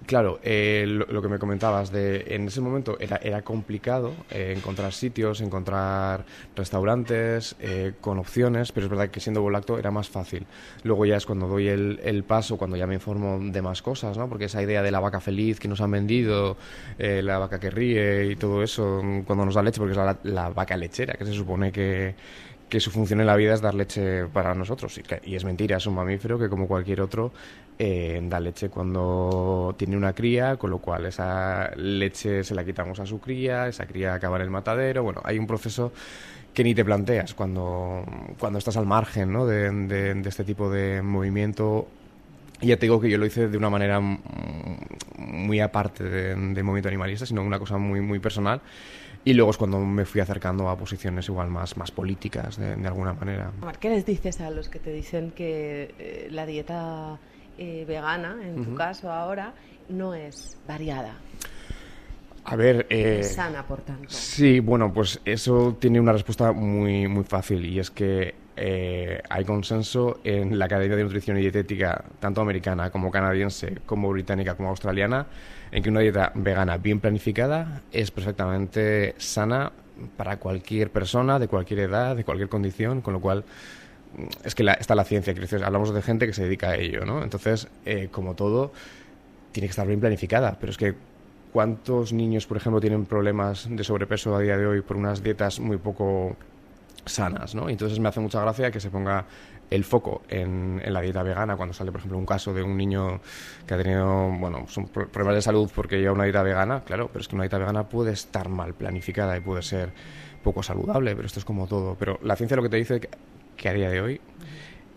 Claro, eh, lo, que me comentabas, de, en ese momento era, era complicado eh, encontrar sitios, encontrar restaurantes eh, con opciones, pero es verdad que siendo volacto era más fácil. Luego ya es cuando doy el, el paso, cuando ya me informo de más cosas, ¿no? porque esa idea de la vaca feliz que nos han vendido, eh, la vaca que ríe y todo eso, cuando nos da leche, porque es la, vaca lechera, que se supone que, que su función en la vida es dar leche para nosotros. Y es mentira, es un mamífero que como cualquier otro eh, da leche cuando tiene una cría, con lo cual esa leche se la quitamos a su cría, esa cría acaba en el matadero. Bueno, hay un proceso que ni te planteas cuando, cuando estás al margen ¿no? de, de- de este tipo de movimiento. Ya te digo que yo lo hice de una manera muy aparte de- del movimiento animalista, sino una cosa muy, muy personal. Y luego es cuando me fui acercando a posiciones igual más, más políticas, de, de alguna manera. ¿Qué les dices a los que te dicen que eh, la dieta eh, vegana, en tu caso ahora, no es variada? A ver, eh, es sana, por tanto. Sí, bueno, pues eso tiene una respuesta muy, muy fácil y es que eh, hay consenso en la Academia de Nutrición y Dietética, tanto americana como canadiense, como británica, como australiana, en que una dieta vegana bien planificada es perfectamente sana para cualquier persona, de cualquier edad, de cualquier condición, con lo cual es que la- está la ciencia, decir, hablamos de gente que se dedica a ello, ¿no? Entonces, eh, como todo, tiene que estar bien planificada, pero es que ¿cuántos niños, por ejemplo, tienen problemas de sobrepeso a día de hoy por unas dietas muy poco sanas, ¿no? Entonces me hace mucha gracia que se ponga el foco en, la dieta vegana cuando sale, por ejemplo, un caso de un niño que ha tenido, bueno, son pro- problemas de salud porque lleva una dieta vegana, claro, pero es que una dieta vegana puede estar mal planificada y puede ser poco saludable, pero esto es como todo. Pero la ciencia lo que te dice que, a día de hoy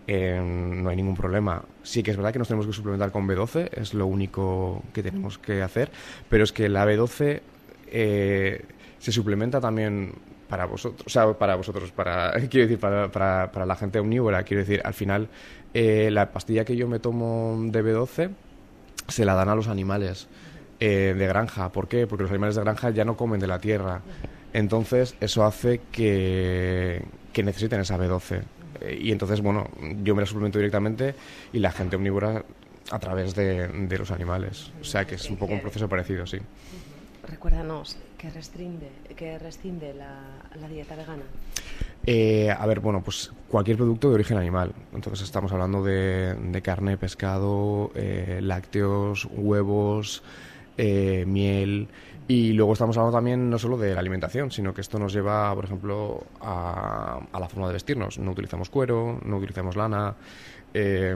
eh, no hay ningún problema. Sí que es verdad que nos tenemos que suplementar con B12, es lo único que tenemos que hacer, pero es que la B12 eh, se suplementa también para vosotros, o sea, para vosotros, para, quiero decir, para, para, para la gente omnívora, quiero decir, al final eh, la pastilla que yo me tomo de B12 se la dan a los animales de granja. ¿Por qué? Porque los animales de granja ya no comen de la tierra. Entonces, eso hace que, que necesiten esa B12. Eh, y entonces, bueno, yo me la suplemento directamente y la gente omnívora a través de, de los animales. O sea, que es un poco un proceso parecido, sí. Recuérdanos, ¿qué rescinde, qué rescinde la, la dieta vegana? Eh, a ver, bueno, pues cualquier producto de origen animal. Entonces estamos hablando de, de carne, pescado, eh, lácteos, huevos, eh, miel. Y luego estamos hablando también no solo de la alimentación, sino que esto nos lleva, por ejemplo, a, a la forma de vestirnos. No utilizamos cuero, no utilizamos lana. eh,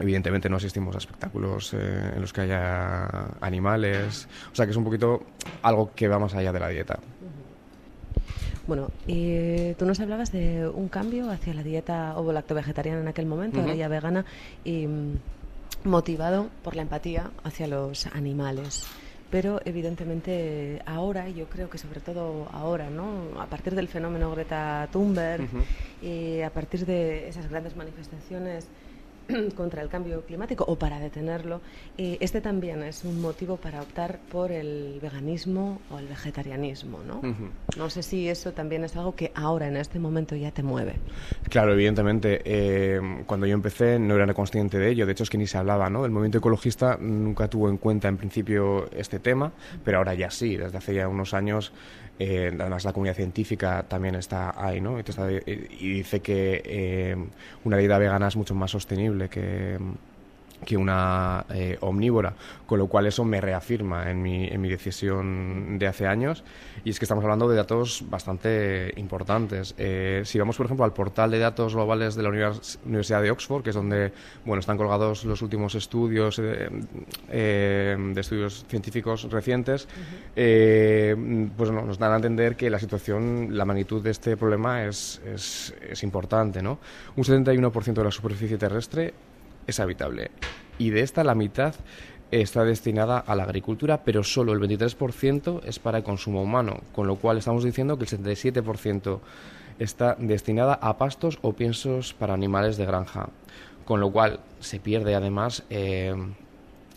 evidentemente no asistimos a espectáculos eh, en los que haya animales. O sea que es un poquito algo que va más allá de la dieta. Bueno, y tú nos hablabas de un cambio hacia la dieta ovo-lacto-vegetariana en aquel momento, ahora Ujú. ya vegana, y mm, motivado por la empatía hacia los animales. Pero evidentemente ahora, y yo creo que sobre todo ahora, ¿no? a partir del fenómeno Greta Thunberg y a partir de esas grandes manifestaciones contra el cambio climático o para detenerlo, y este también es un motivo para optar por el veganismo o el vegetarianismo, ¿no? Ujú. No sé si eso también es algo que ahora, en este momento, ya te mueve. Claro, evidentemente. eh, cuando yo empecé no era consciente de ello. De hecho, es que ni se hablaba, ¿no? El movimiento ecologista nunca tuvo en cuenta, en principio, este tema, pero ahora ya sí. Desde hace ya unos años, eh, además la comunidad científica también está ahí, ¿no? Y, está- y dice que eh, una dieta vegana es mucho más sostenible que que una eh, omnívora, con lo cual eso me reafirma en mi, en mi decisión de hace años y es que estamos hablando de datos bastante importantes. Eh, si vamos, por ejemplo, al portal de datos globales de la univers- Universidad de Oxford, que es donde bueno, están colgados los últimos estudios eh, eh, de estudios científicos recientes, eh, pues no, nos dan a entender que la situación, la magnitud de este problema es, es, es importante. ¿no? Un 71% de la superficie terrestre es habitable. Y de esta la mitad está destinada a la agricultura, pero solo el 23% es para el consumo humano, con lo cual estamos diciendo que el 77% está destinada a pastos o piensos para animales de granja, con lo cual se pierde además eh,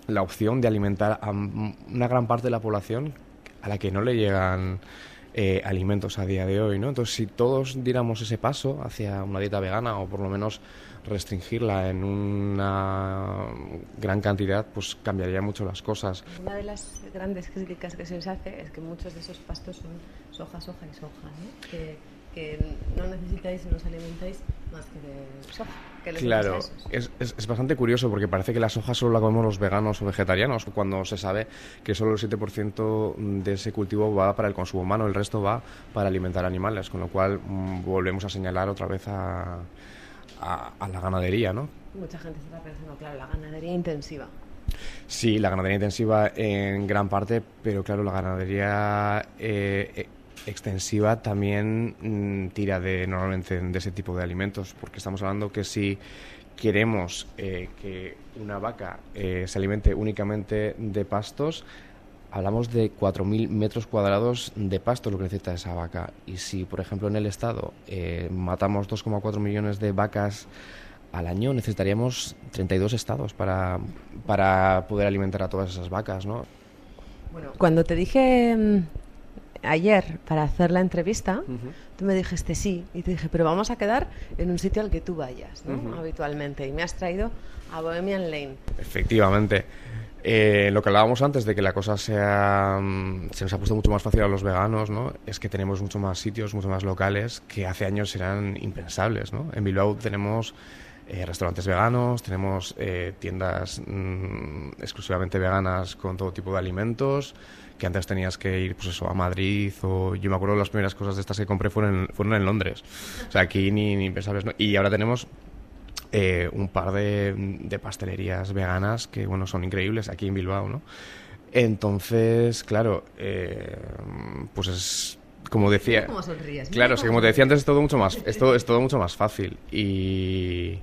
la opción de alimentar a una gran parte de la población a la que no le llegan eh, alimentos a día de hoy, ¿no? Entonces, si todos diéramos ese paso hacia una dieta vegana o por lo menos restringirla en una gran cantidad, pues cambiaría mucho las cosas. Una de las grandes críticas que se les hace es que muchos de esos pastos son soja, soja y soja, ¿no? Que, que no necesitáis y no os alimentáis más que de soja. que Claro, es, es- es bastante curioso porque parece que la soja solo la comemos los veganos o vegetarianos, cuando se sabe que solo el 7% de ese cultivo va para el consumo humano, el resto va para alimentar animales, con lo cual mm, volvemos a señalar otra vez a, a- a la ganadería, ¿no? Mucha gente está pensando, claro, la ganadería intensiva. Sí, la ganadería intensiva en gran parte, pero claro, la ganadería eh, e- extensiva también mm, tira de normalmente de ese tipo de alimentos, porque estamos hablando que si queremos eh, que una vaca eh, se alimente únicamente de pastos, hablamos de 4.000 metros cuadrados de pasto lo que necesita esa vaca. Y si, por ejemplo, en el Estado eh, matamos 2,4 millones de vacas al año, necesitaríamos 32 estados para, para poder alimentar a todas esas vacas, ¿no? Bueno, cuando te dije mm, ayer para hacer la entrevista, tú me dijiste sí, y te dije, pero vamos a quedar en un sitio al que tú vayas, ¿no? Habitualmente. Y me has traído a Bohemian Lane. Efectivamente. Eh, lo que hablábamos antes de que la cosa sea, mm, se nos ha puesto mucho más fácil a los veganos, ¿no? Es que tenemos mucho más sitios, mucho más locales que hace años eran impensables, ¿no? En Bilbao tenemos eh, restaurantes veganos, tenemos eh, tiendas mm, exclusivamente veganas con todo tipo de alimentos, que antes tenías que ir, pues eso, a Madrid o yo me acuerdo las primeras cosas de estas que compré fueron en, fueron en Londres. O sea, aquí ni, ni impensables, ¿no? Y ahora tenemos eh, un par de, de pastelerías veganas que bueno son increíbles aquí en Bilbao, ¿no? Entonces, claro, eh, pues es como decía. Cómo sonríes, Claro, es que como te decía antes es todo mucho más, es todo, es todo mucho más fácil y,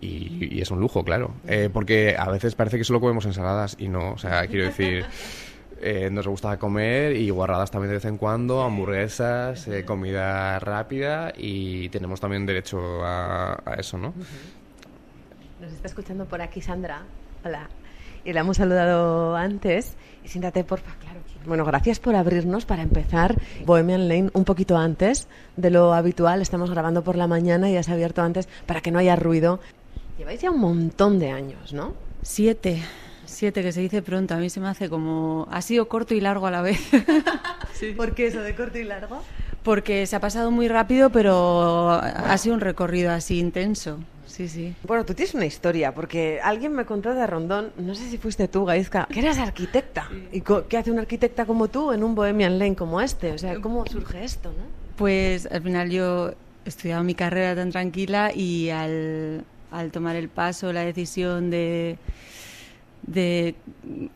y, y es un lujo, claro, Eh, porque a veces parece que solo comemos ensaladas y no, o sea, quiero decir. Eh, nos gusta comer y guarradas también de vez en cuando, hamburguesas, eh, comida rápida y tenemos también derecho a, a eso, ¿no? Nos está escuchando por aquí Sandra. Hola. Y la hemos saludado antes. Y siéntate, porfa, claro. Bueno, gracias por abrirnos para empezar Bohemian Lane un poquito antes de lo habitual. Estamos grabando por la mañana y has abierto antes para que no haya ruido. Lleváis ya un montón de años, ¿no? Siete. Siete, que se dice pronto. A mí se me hace como... Ha sido corto y largo a la vez. ¿Por qué eso de corto y largo? Porque se ha pasado muy rápido, pero ha sido un recorrido así intenso. Sí, sí. Bueno, tú tienes una historia, porque alguien me contó de Rondón, no sé si fuiste tú, Gaizka, que eras arquitecta. ¿Y qué hace una arquitecta como tú en un Bohemian Lane como este? O sea, ¿cómo surge esto, no? Pues al final yo he estudiado mi carrera tan tranquila y al, al tomar el paso, la decisión de, de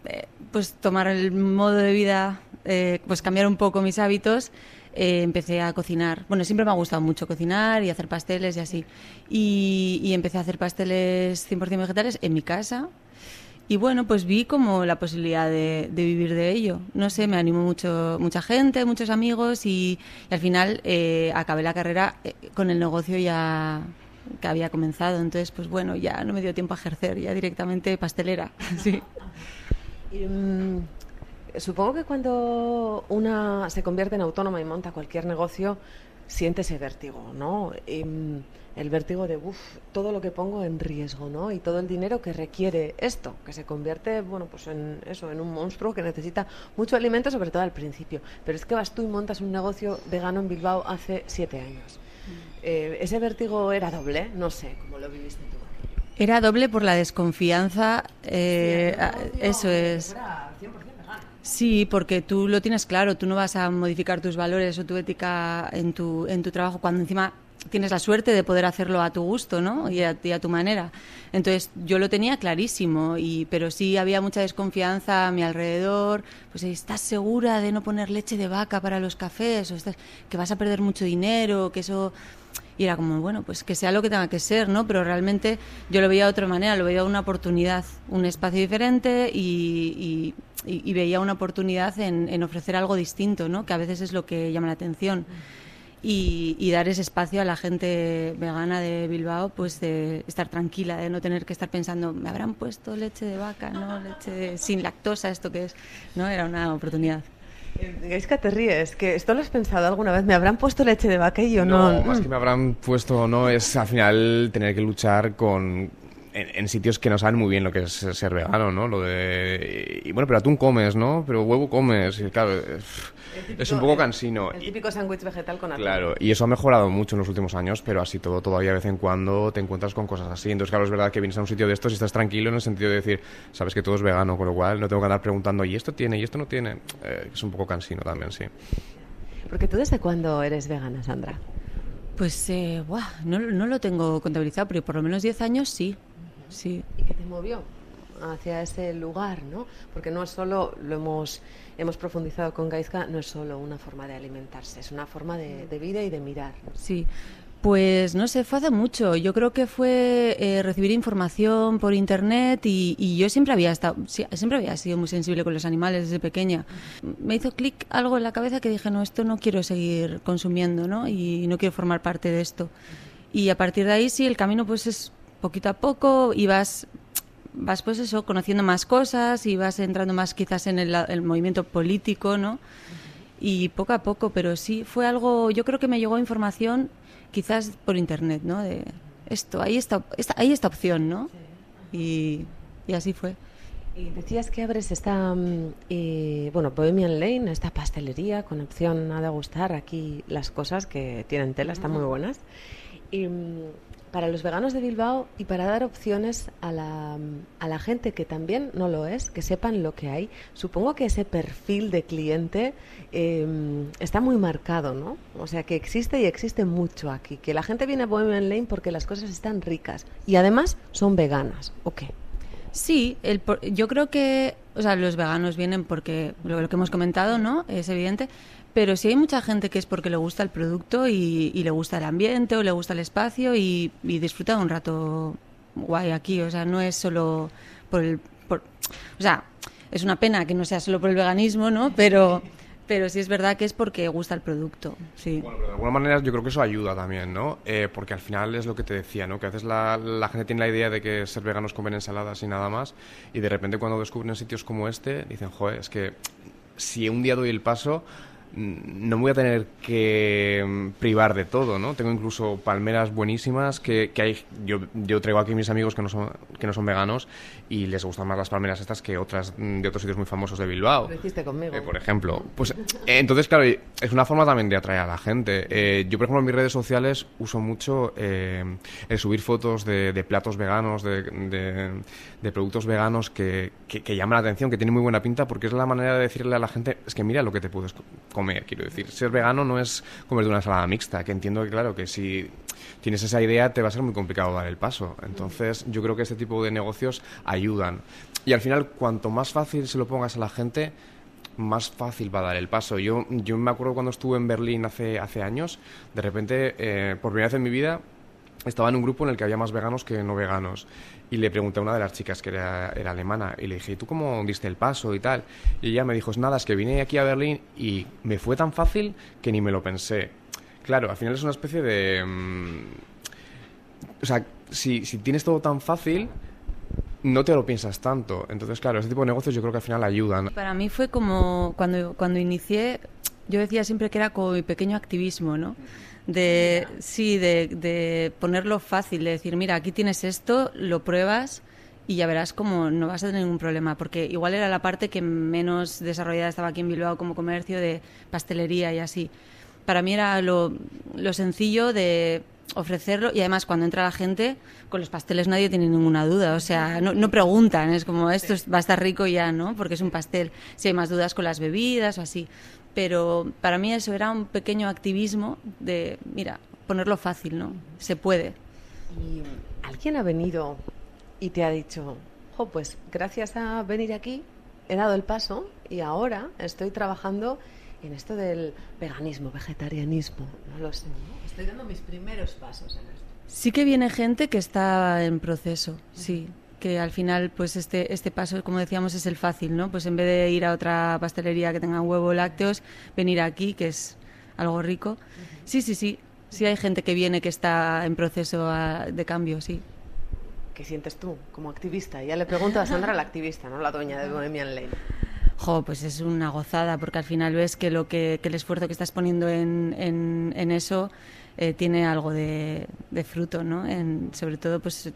eh, pues tomar el modo de vida, eh, pues cambiar un poco mis hábitos, eh, empecé a cocinar. Bueno, siempre me ha gustado mucho cocinar y hacer pasteles y así. Y, y empecé a hacer pasteles 100% vegetales en mi casa. Y bueno, pues vi como la posibilidad de, de vivir de ello. No sé, me animó mucho, mucha gente, muchos amigos y, y al final eh, acabé la carrera eh, con el negocio ya, que había comenzado. Entonces, pues bueno, ya no me dio tiempo a ejercer, ya directamente pastelera. sí. Y, mm, supongo que cuando una se convierte en autónoma y monta cualquier negocio, siente ese vértigo, ¿no? Mm, el vértigo de, uff, todo lo que pongo en riesgo, ¿no? Y todo el dinero que requiere esto, que se convierte, bueno, pues en eso, en un monstruo que necesita mucho alimento, sobre todo al principio. Pero es que vas tú y montas un negocio vegano en Bilbao hace siete años. Eh, ¿Ese vértigo era doble? No sé, ¿cómo lo viviste tú? Era doble por la desconfianza, eh, Sí, el a- negocio eso es. fuera 100% vegano. Sí, porque tú lo tienes claro, tú no vas a modificar tus valores o tu ética en tu, en tu trabajo cuando encima tienes la suerte de poder hacerlo a tu gusto, ¿no? Y a, y a tu manera. Entonces, yo lo tenía clarísimo, y, pero sí había mucha desconfianza a mi alrededor. Pues, ¿estás segura de no poner leche de vaca para los cafés? ¿O estás, que vas a perder mucho dinero? Que eso... Y era como, bueno, pues que sea lo que tenga que ser, ¿no? Pero realmente yo lo veía de otra manera, lo veía una oportunidad, un espacio diferente y, veía una oportunidad en, en ofrecer algo distinto, ¿no? Que a veces es lo que llama la atención. Y, y dar ese espacio a la gente vegana de Bilbao, pues de estar tranquila, de no tener que estar pensando, ¿me habrán puesto leche de vaca, no? Leche sin lactosa, ¿esto qué es? ¿No? Era una oportunidad. Es que te ríes, que esto lo has pensado alguna vez. ¿Me habrán puesto leche de vaca y yo no? No, más que me habrán puesto o no, es al final tener que luchar con. En, en sitios que no saben muy bien lo que es ser vegano, ¿no? Lo de. Y bueno, pero atún comes, ¿no? Pero huevo comes. Y claro, es, es un poco cansino. El típico sándwich vegetal con atún. Claro, y eso ha mejorado mucho en los últimos años, pero así todo, todavía de vez en cuando te encuentras con cosas así. Entonces, claro, es verdad que vienes a un sitio de estos y estás tranquilo en el sentido de decir, sabes que todo es vegano, con lo cual no tengo que andar preguntando, ¿y esto tiene? ¿y esto no tiene? Eh, es un poco cansino también, sí. Porque tú desde cuándo eres vegana, Sandra? Pues, eh, buah, no, no lo tengo contabilizado, pero por lo menos 10 años sí. Sí. ¿Y qué te movió hacia ese lugar, no? Porque no es solo, lo hemos, hemos profundizado con Gaizka, no es solo una forma de alimentarse, es una forma de, de vida y de mirar. Sí, pues no sé, fue hace mucho. Yo creo que fue eh, recibir información por internet y, y yo siempre había estado, siempre había sido muy sensible con los animales desde pequeña. Me hizo clic algo en la cabeza que dije, no, esto no quiero seguir consumiendo, ¿no? Y no quiero formar parte de esto. Y a partir de ahí sí, el camino pues es poquito a poco y vas vas pues eso, conociendo más cosas y vas entrando más quizás en el, el movimiento político, ¿no? Y poco a poco, pero sí fue algo, yo creo que me llegó información quizás por internet, ¿no? De esto, ahí está, hay esta opción, ¿no? Y, y así fue. Y decías que abres esta, mm, eh, bueno, Bohemian Lane, esta pastelería con opción a degustar aquí las cosas que tienen tela, están muy buenas. Y mm, para los veganos de Bilbao y para dar opciones a la, a la gente que también no lo es, que sepan lo que hay, supongo que ese perfil de cliente eh, está muy marcado, ¿no? O sea, que existe y existe mucho aquí, que la gente viene a Bohemian Lane porque las cosas están ricas y además son veganas, ¿o qué? Sí, yo creo que, o sea, los veganos vienen porque lo que hemos comentado, ¿no? Es evidente. Pero sí hay mucha gente que es porque le gusta el producto y, le gusta el ambiente o le gusta el espacio y, disfruta un rato guay aquí. O sea, no es solo por el. Por, o sea, es una pena que no sea solo por el veganismo, ¿no? Pero, pero sí es verdad que es porque gusta el producto. Sí. Bueno, pero de alguna manera yo creo que eso ayuda también, ¿no? Eh, porque al final es lo que te decía, ¿no? Que a veces la, la gente tiene la idea de que ser vegano es comer ensaladas y nada más, y de repente cuando descubren sitios como este, dicen, joder, es que si un día doy el paso, no me voy a tener que mm, privar de todo, ¿no? Tengo incluso palmeras buenísimas que, que hay... Yo, yo traigo aquí mis amigos que no, son, que no son veganos y les gustan más las palmeras estas que otras mm, de otros sitios muy famosos de Bilbao. Lo hiciste conmigo. Eh, por ejemplo. Pues entonces, claro, es una forma también de atraer a la gente. Eh, yo, por ejemplo, en mis redes sociales uso mucho eh, el subir fotos de, de platos veganos, de, de- de productos veganos que, que, que llaman la atención, que tienen muy buena pinta, porque es la manera de decirle a la gente, es que mira lo que te puedes co- comer, quiero decir. Ser vegano no es comer de una ensalada mixta, que entiendo que, claro, que si tienes esa idea te va a ser muy complicado dar el paso. Entonces, yo creo que este tipo de negocios ayudan. Y al final, cuanto más fácil se lo pongas a la gente, más fácil va a dar el paso. Yo, yo me acuerdo cuando estuve en Berlín hace, hace años, de repente, eh, por primera vez en mi vida, estaba en un grupo en el que había más veganos que no veganos. Y le pregunté a una de las chicas que era, era alemana y le dije, ¿y tú cómo diste el paso y tal? Y ella me dijo, "Es nada, es que vine aquí a Berlín y me fue tan fácil que ni me lo pensé. Claro, al final es una especie de... mm, o sea, si, si tienes todo tan fácil, no te lo piensas tanto. Entonces, claro, este tipo de negocios yo creo que al final ayudan. Para mí fue como cuando, cuando inicié, yo decía siempre que era como mi pequeño activismo, ¿no? De, sí, de, de ponerlo fácil, de decir, mira, aquí tienes esto, lo pruebas y ya verás como no vas a tener ningún problema, porque igual era la parte que menos desarrollada estaba aquí en Bilbao como comercio de pastelería y así. Para mí era lo, lo sencillo de ofrecerlo y además cuando entra la gente con los pasteles nadie tiene ninguna duda, o sea, no, no preguntan, es como esto es- va a estar rico ya, ¿no? Porque es un pastel. Si hay más dudas con las bebidas o así, pero para mí eso era un pequeño activismo de, mira, ponerlo fácil, ¿no? Se puede. Y alguien ha venido y te ha dicho, jo, pues gracias a venir aquí he dado el paso y ahora estoy trabajando en esto del veganismo, vegetarianismo, no lo sé. ¿no? Estoy dando mis primeros pasos en esto. Sí que viene gente que está en proceso, sí. Que al final, pues este, este paso, como decíamos, es el fácil, ¿no? Pues en vez de ir a otra pastelería que tenga huevo lácteos, venir aquí, que es algo rico. Sí, sí, sí. Sí hay gente que viene que está en proceso de cambio, sí. ¿Qué sientes tú como activista? Ya le pregunto a Sandra, la activista, no la dueña de Bohemian Lane. Jo, pues es una gozada, porque al final ves que, lo que, el esfuerzo que estás poniendo en, en, eso eh, tiene algo de, fruto, ¿no? En, sobre todo, pues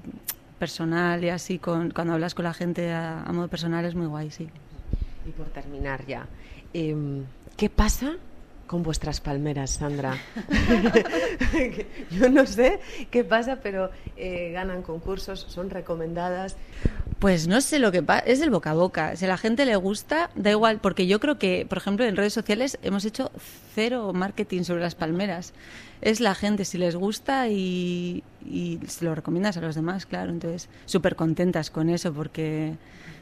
personal y así, con, cuando hablas con la gente a, a modo personal es muy guay, sí. Y por terminar ya, em, ¿qué pasa con vuestras palmeras, Sandra? Yo no sé qué pasa, pero eh, ganan concursos, son recomendadas. Pues no sé lo que pasa, es el boca a boca. Si a la gente le gusta, da igual, porque yo creo que, por ejemplo, en redes sociales hemos hecho cero marketing sobre las palmeras. Es la gente, si les gusta y, y se lo recomiendas a los demás, claro. Entonces, súper contentas con eso, porque,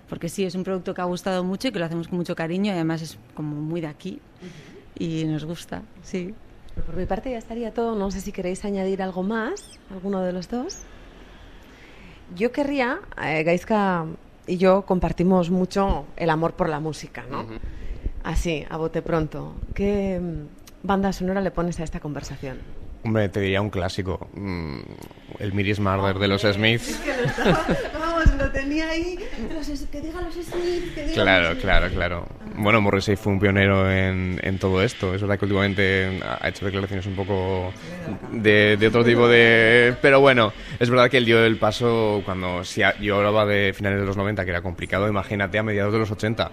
porque sí, es un producto que ha gustado mucho y que lo hacemos con mucho cariño y además es como muy de aquí y nos gusta, sí. Por mi parte ya estaría todo. No sé si queréis añadir algo más, alguno de los dos. Yo querría, eh, Gaizka y yo compartimos mucho el amor por la música, ¿no? Así, a bote pronto. ¿Qué mm, banda sonora le pones a esta conversación? Hombre, te diría un clásico. mm, el Miris Murder de los Smiths. Vamos, lo tenía ahí. que diga los Smith, que diga Claro, claro, claro. Bueno, Morrissey fue un pionero en, en todo esto. Es verdad que últimamente ha hecho declaraciones un poco de, de otro tipo de... Pero bueno, es verdad que él dio el paso cuando... Si a- yo hablaba de finales de los 90, que era complicado, imagínate a mediados de los 80.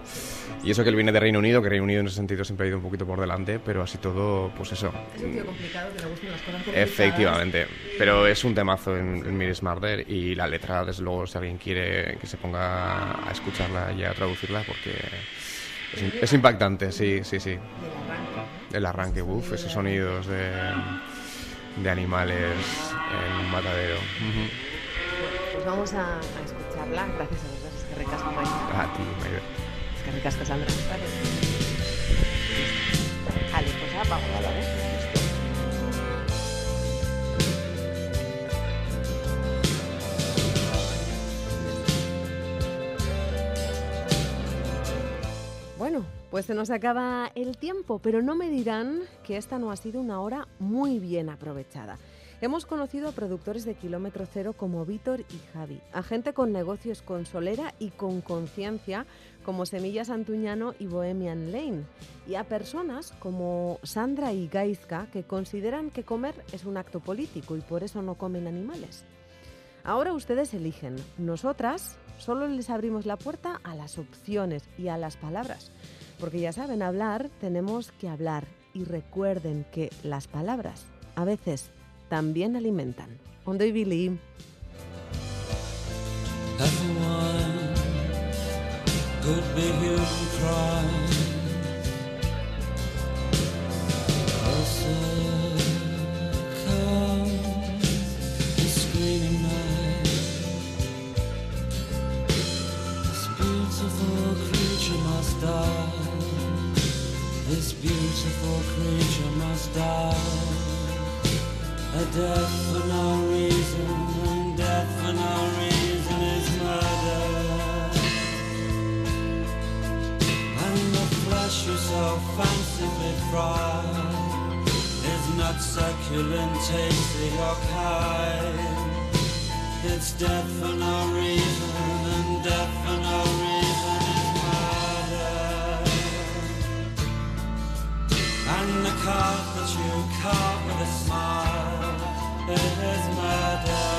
Y eso que él viene de Reino Unido, que Reino Unido en ese sentido siempre ha ido un poquito por delante, pero así todo, pues eso. Es un tío complicado que le gustan las cosas Efectivamente, pero es un temazo en, en Miris Murder y la letra, desde luego, si alguien quiere que se ponga a escucharla y a traducirla, porque es, im- es impactante, sí, sí, sí. El arranque, uff, esos sonidos de, de animales en un matadero. Pues vamos a, a escucharla. Gracias a. Es que ricasco, Maite. A ti. Es que ricasco, Sandra. Vale. Vale, pues ya vamos a la vez. Bueno, pues se nos acaba el tiempo, pero no me dirán que esta no ha sido una hora muy bien aprovechada. Hemos conocido a productores de kilómetro cero como Víctor y Javi, a gente con negocios con solera y con conciencia como Semillas Antuñano y Bohemian Lane, y a personas como Sandra y Gaizka que consideran que comer es un acto político y por eso no comen animales. Ahora ustedes eligen. Nosotras solo les abrimos la puerta a las opciones y a las palabras. Porque ya saben, hablar tenemos que hablar. Y recuerden que las palabras a veces también alimentan. Ondo y Billy. Everyone could be human crime. Closer screaming night. This beautiful creature must die. This beautiful creature must die. A death for no reason, and death for no reason is murder. Flesh you so fancifully fried is not succulent, tasty or kind. it's death for no reason, and death for no reason is murder. And the card that you carve with a smile is murder.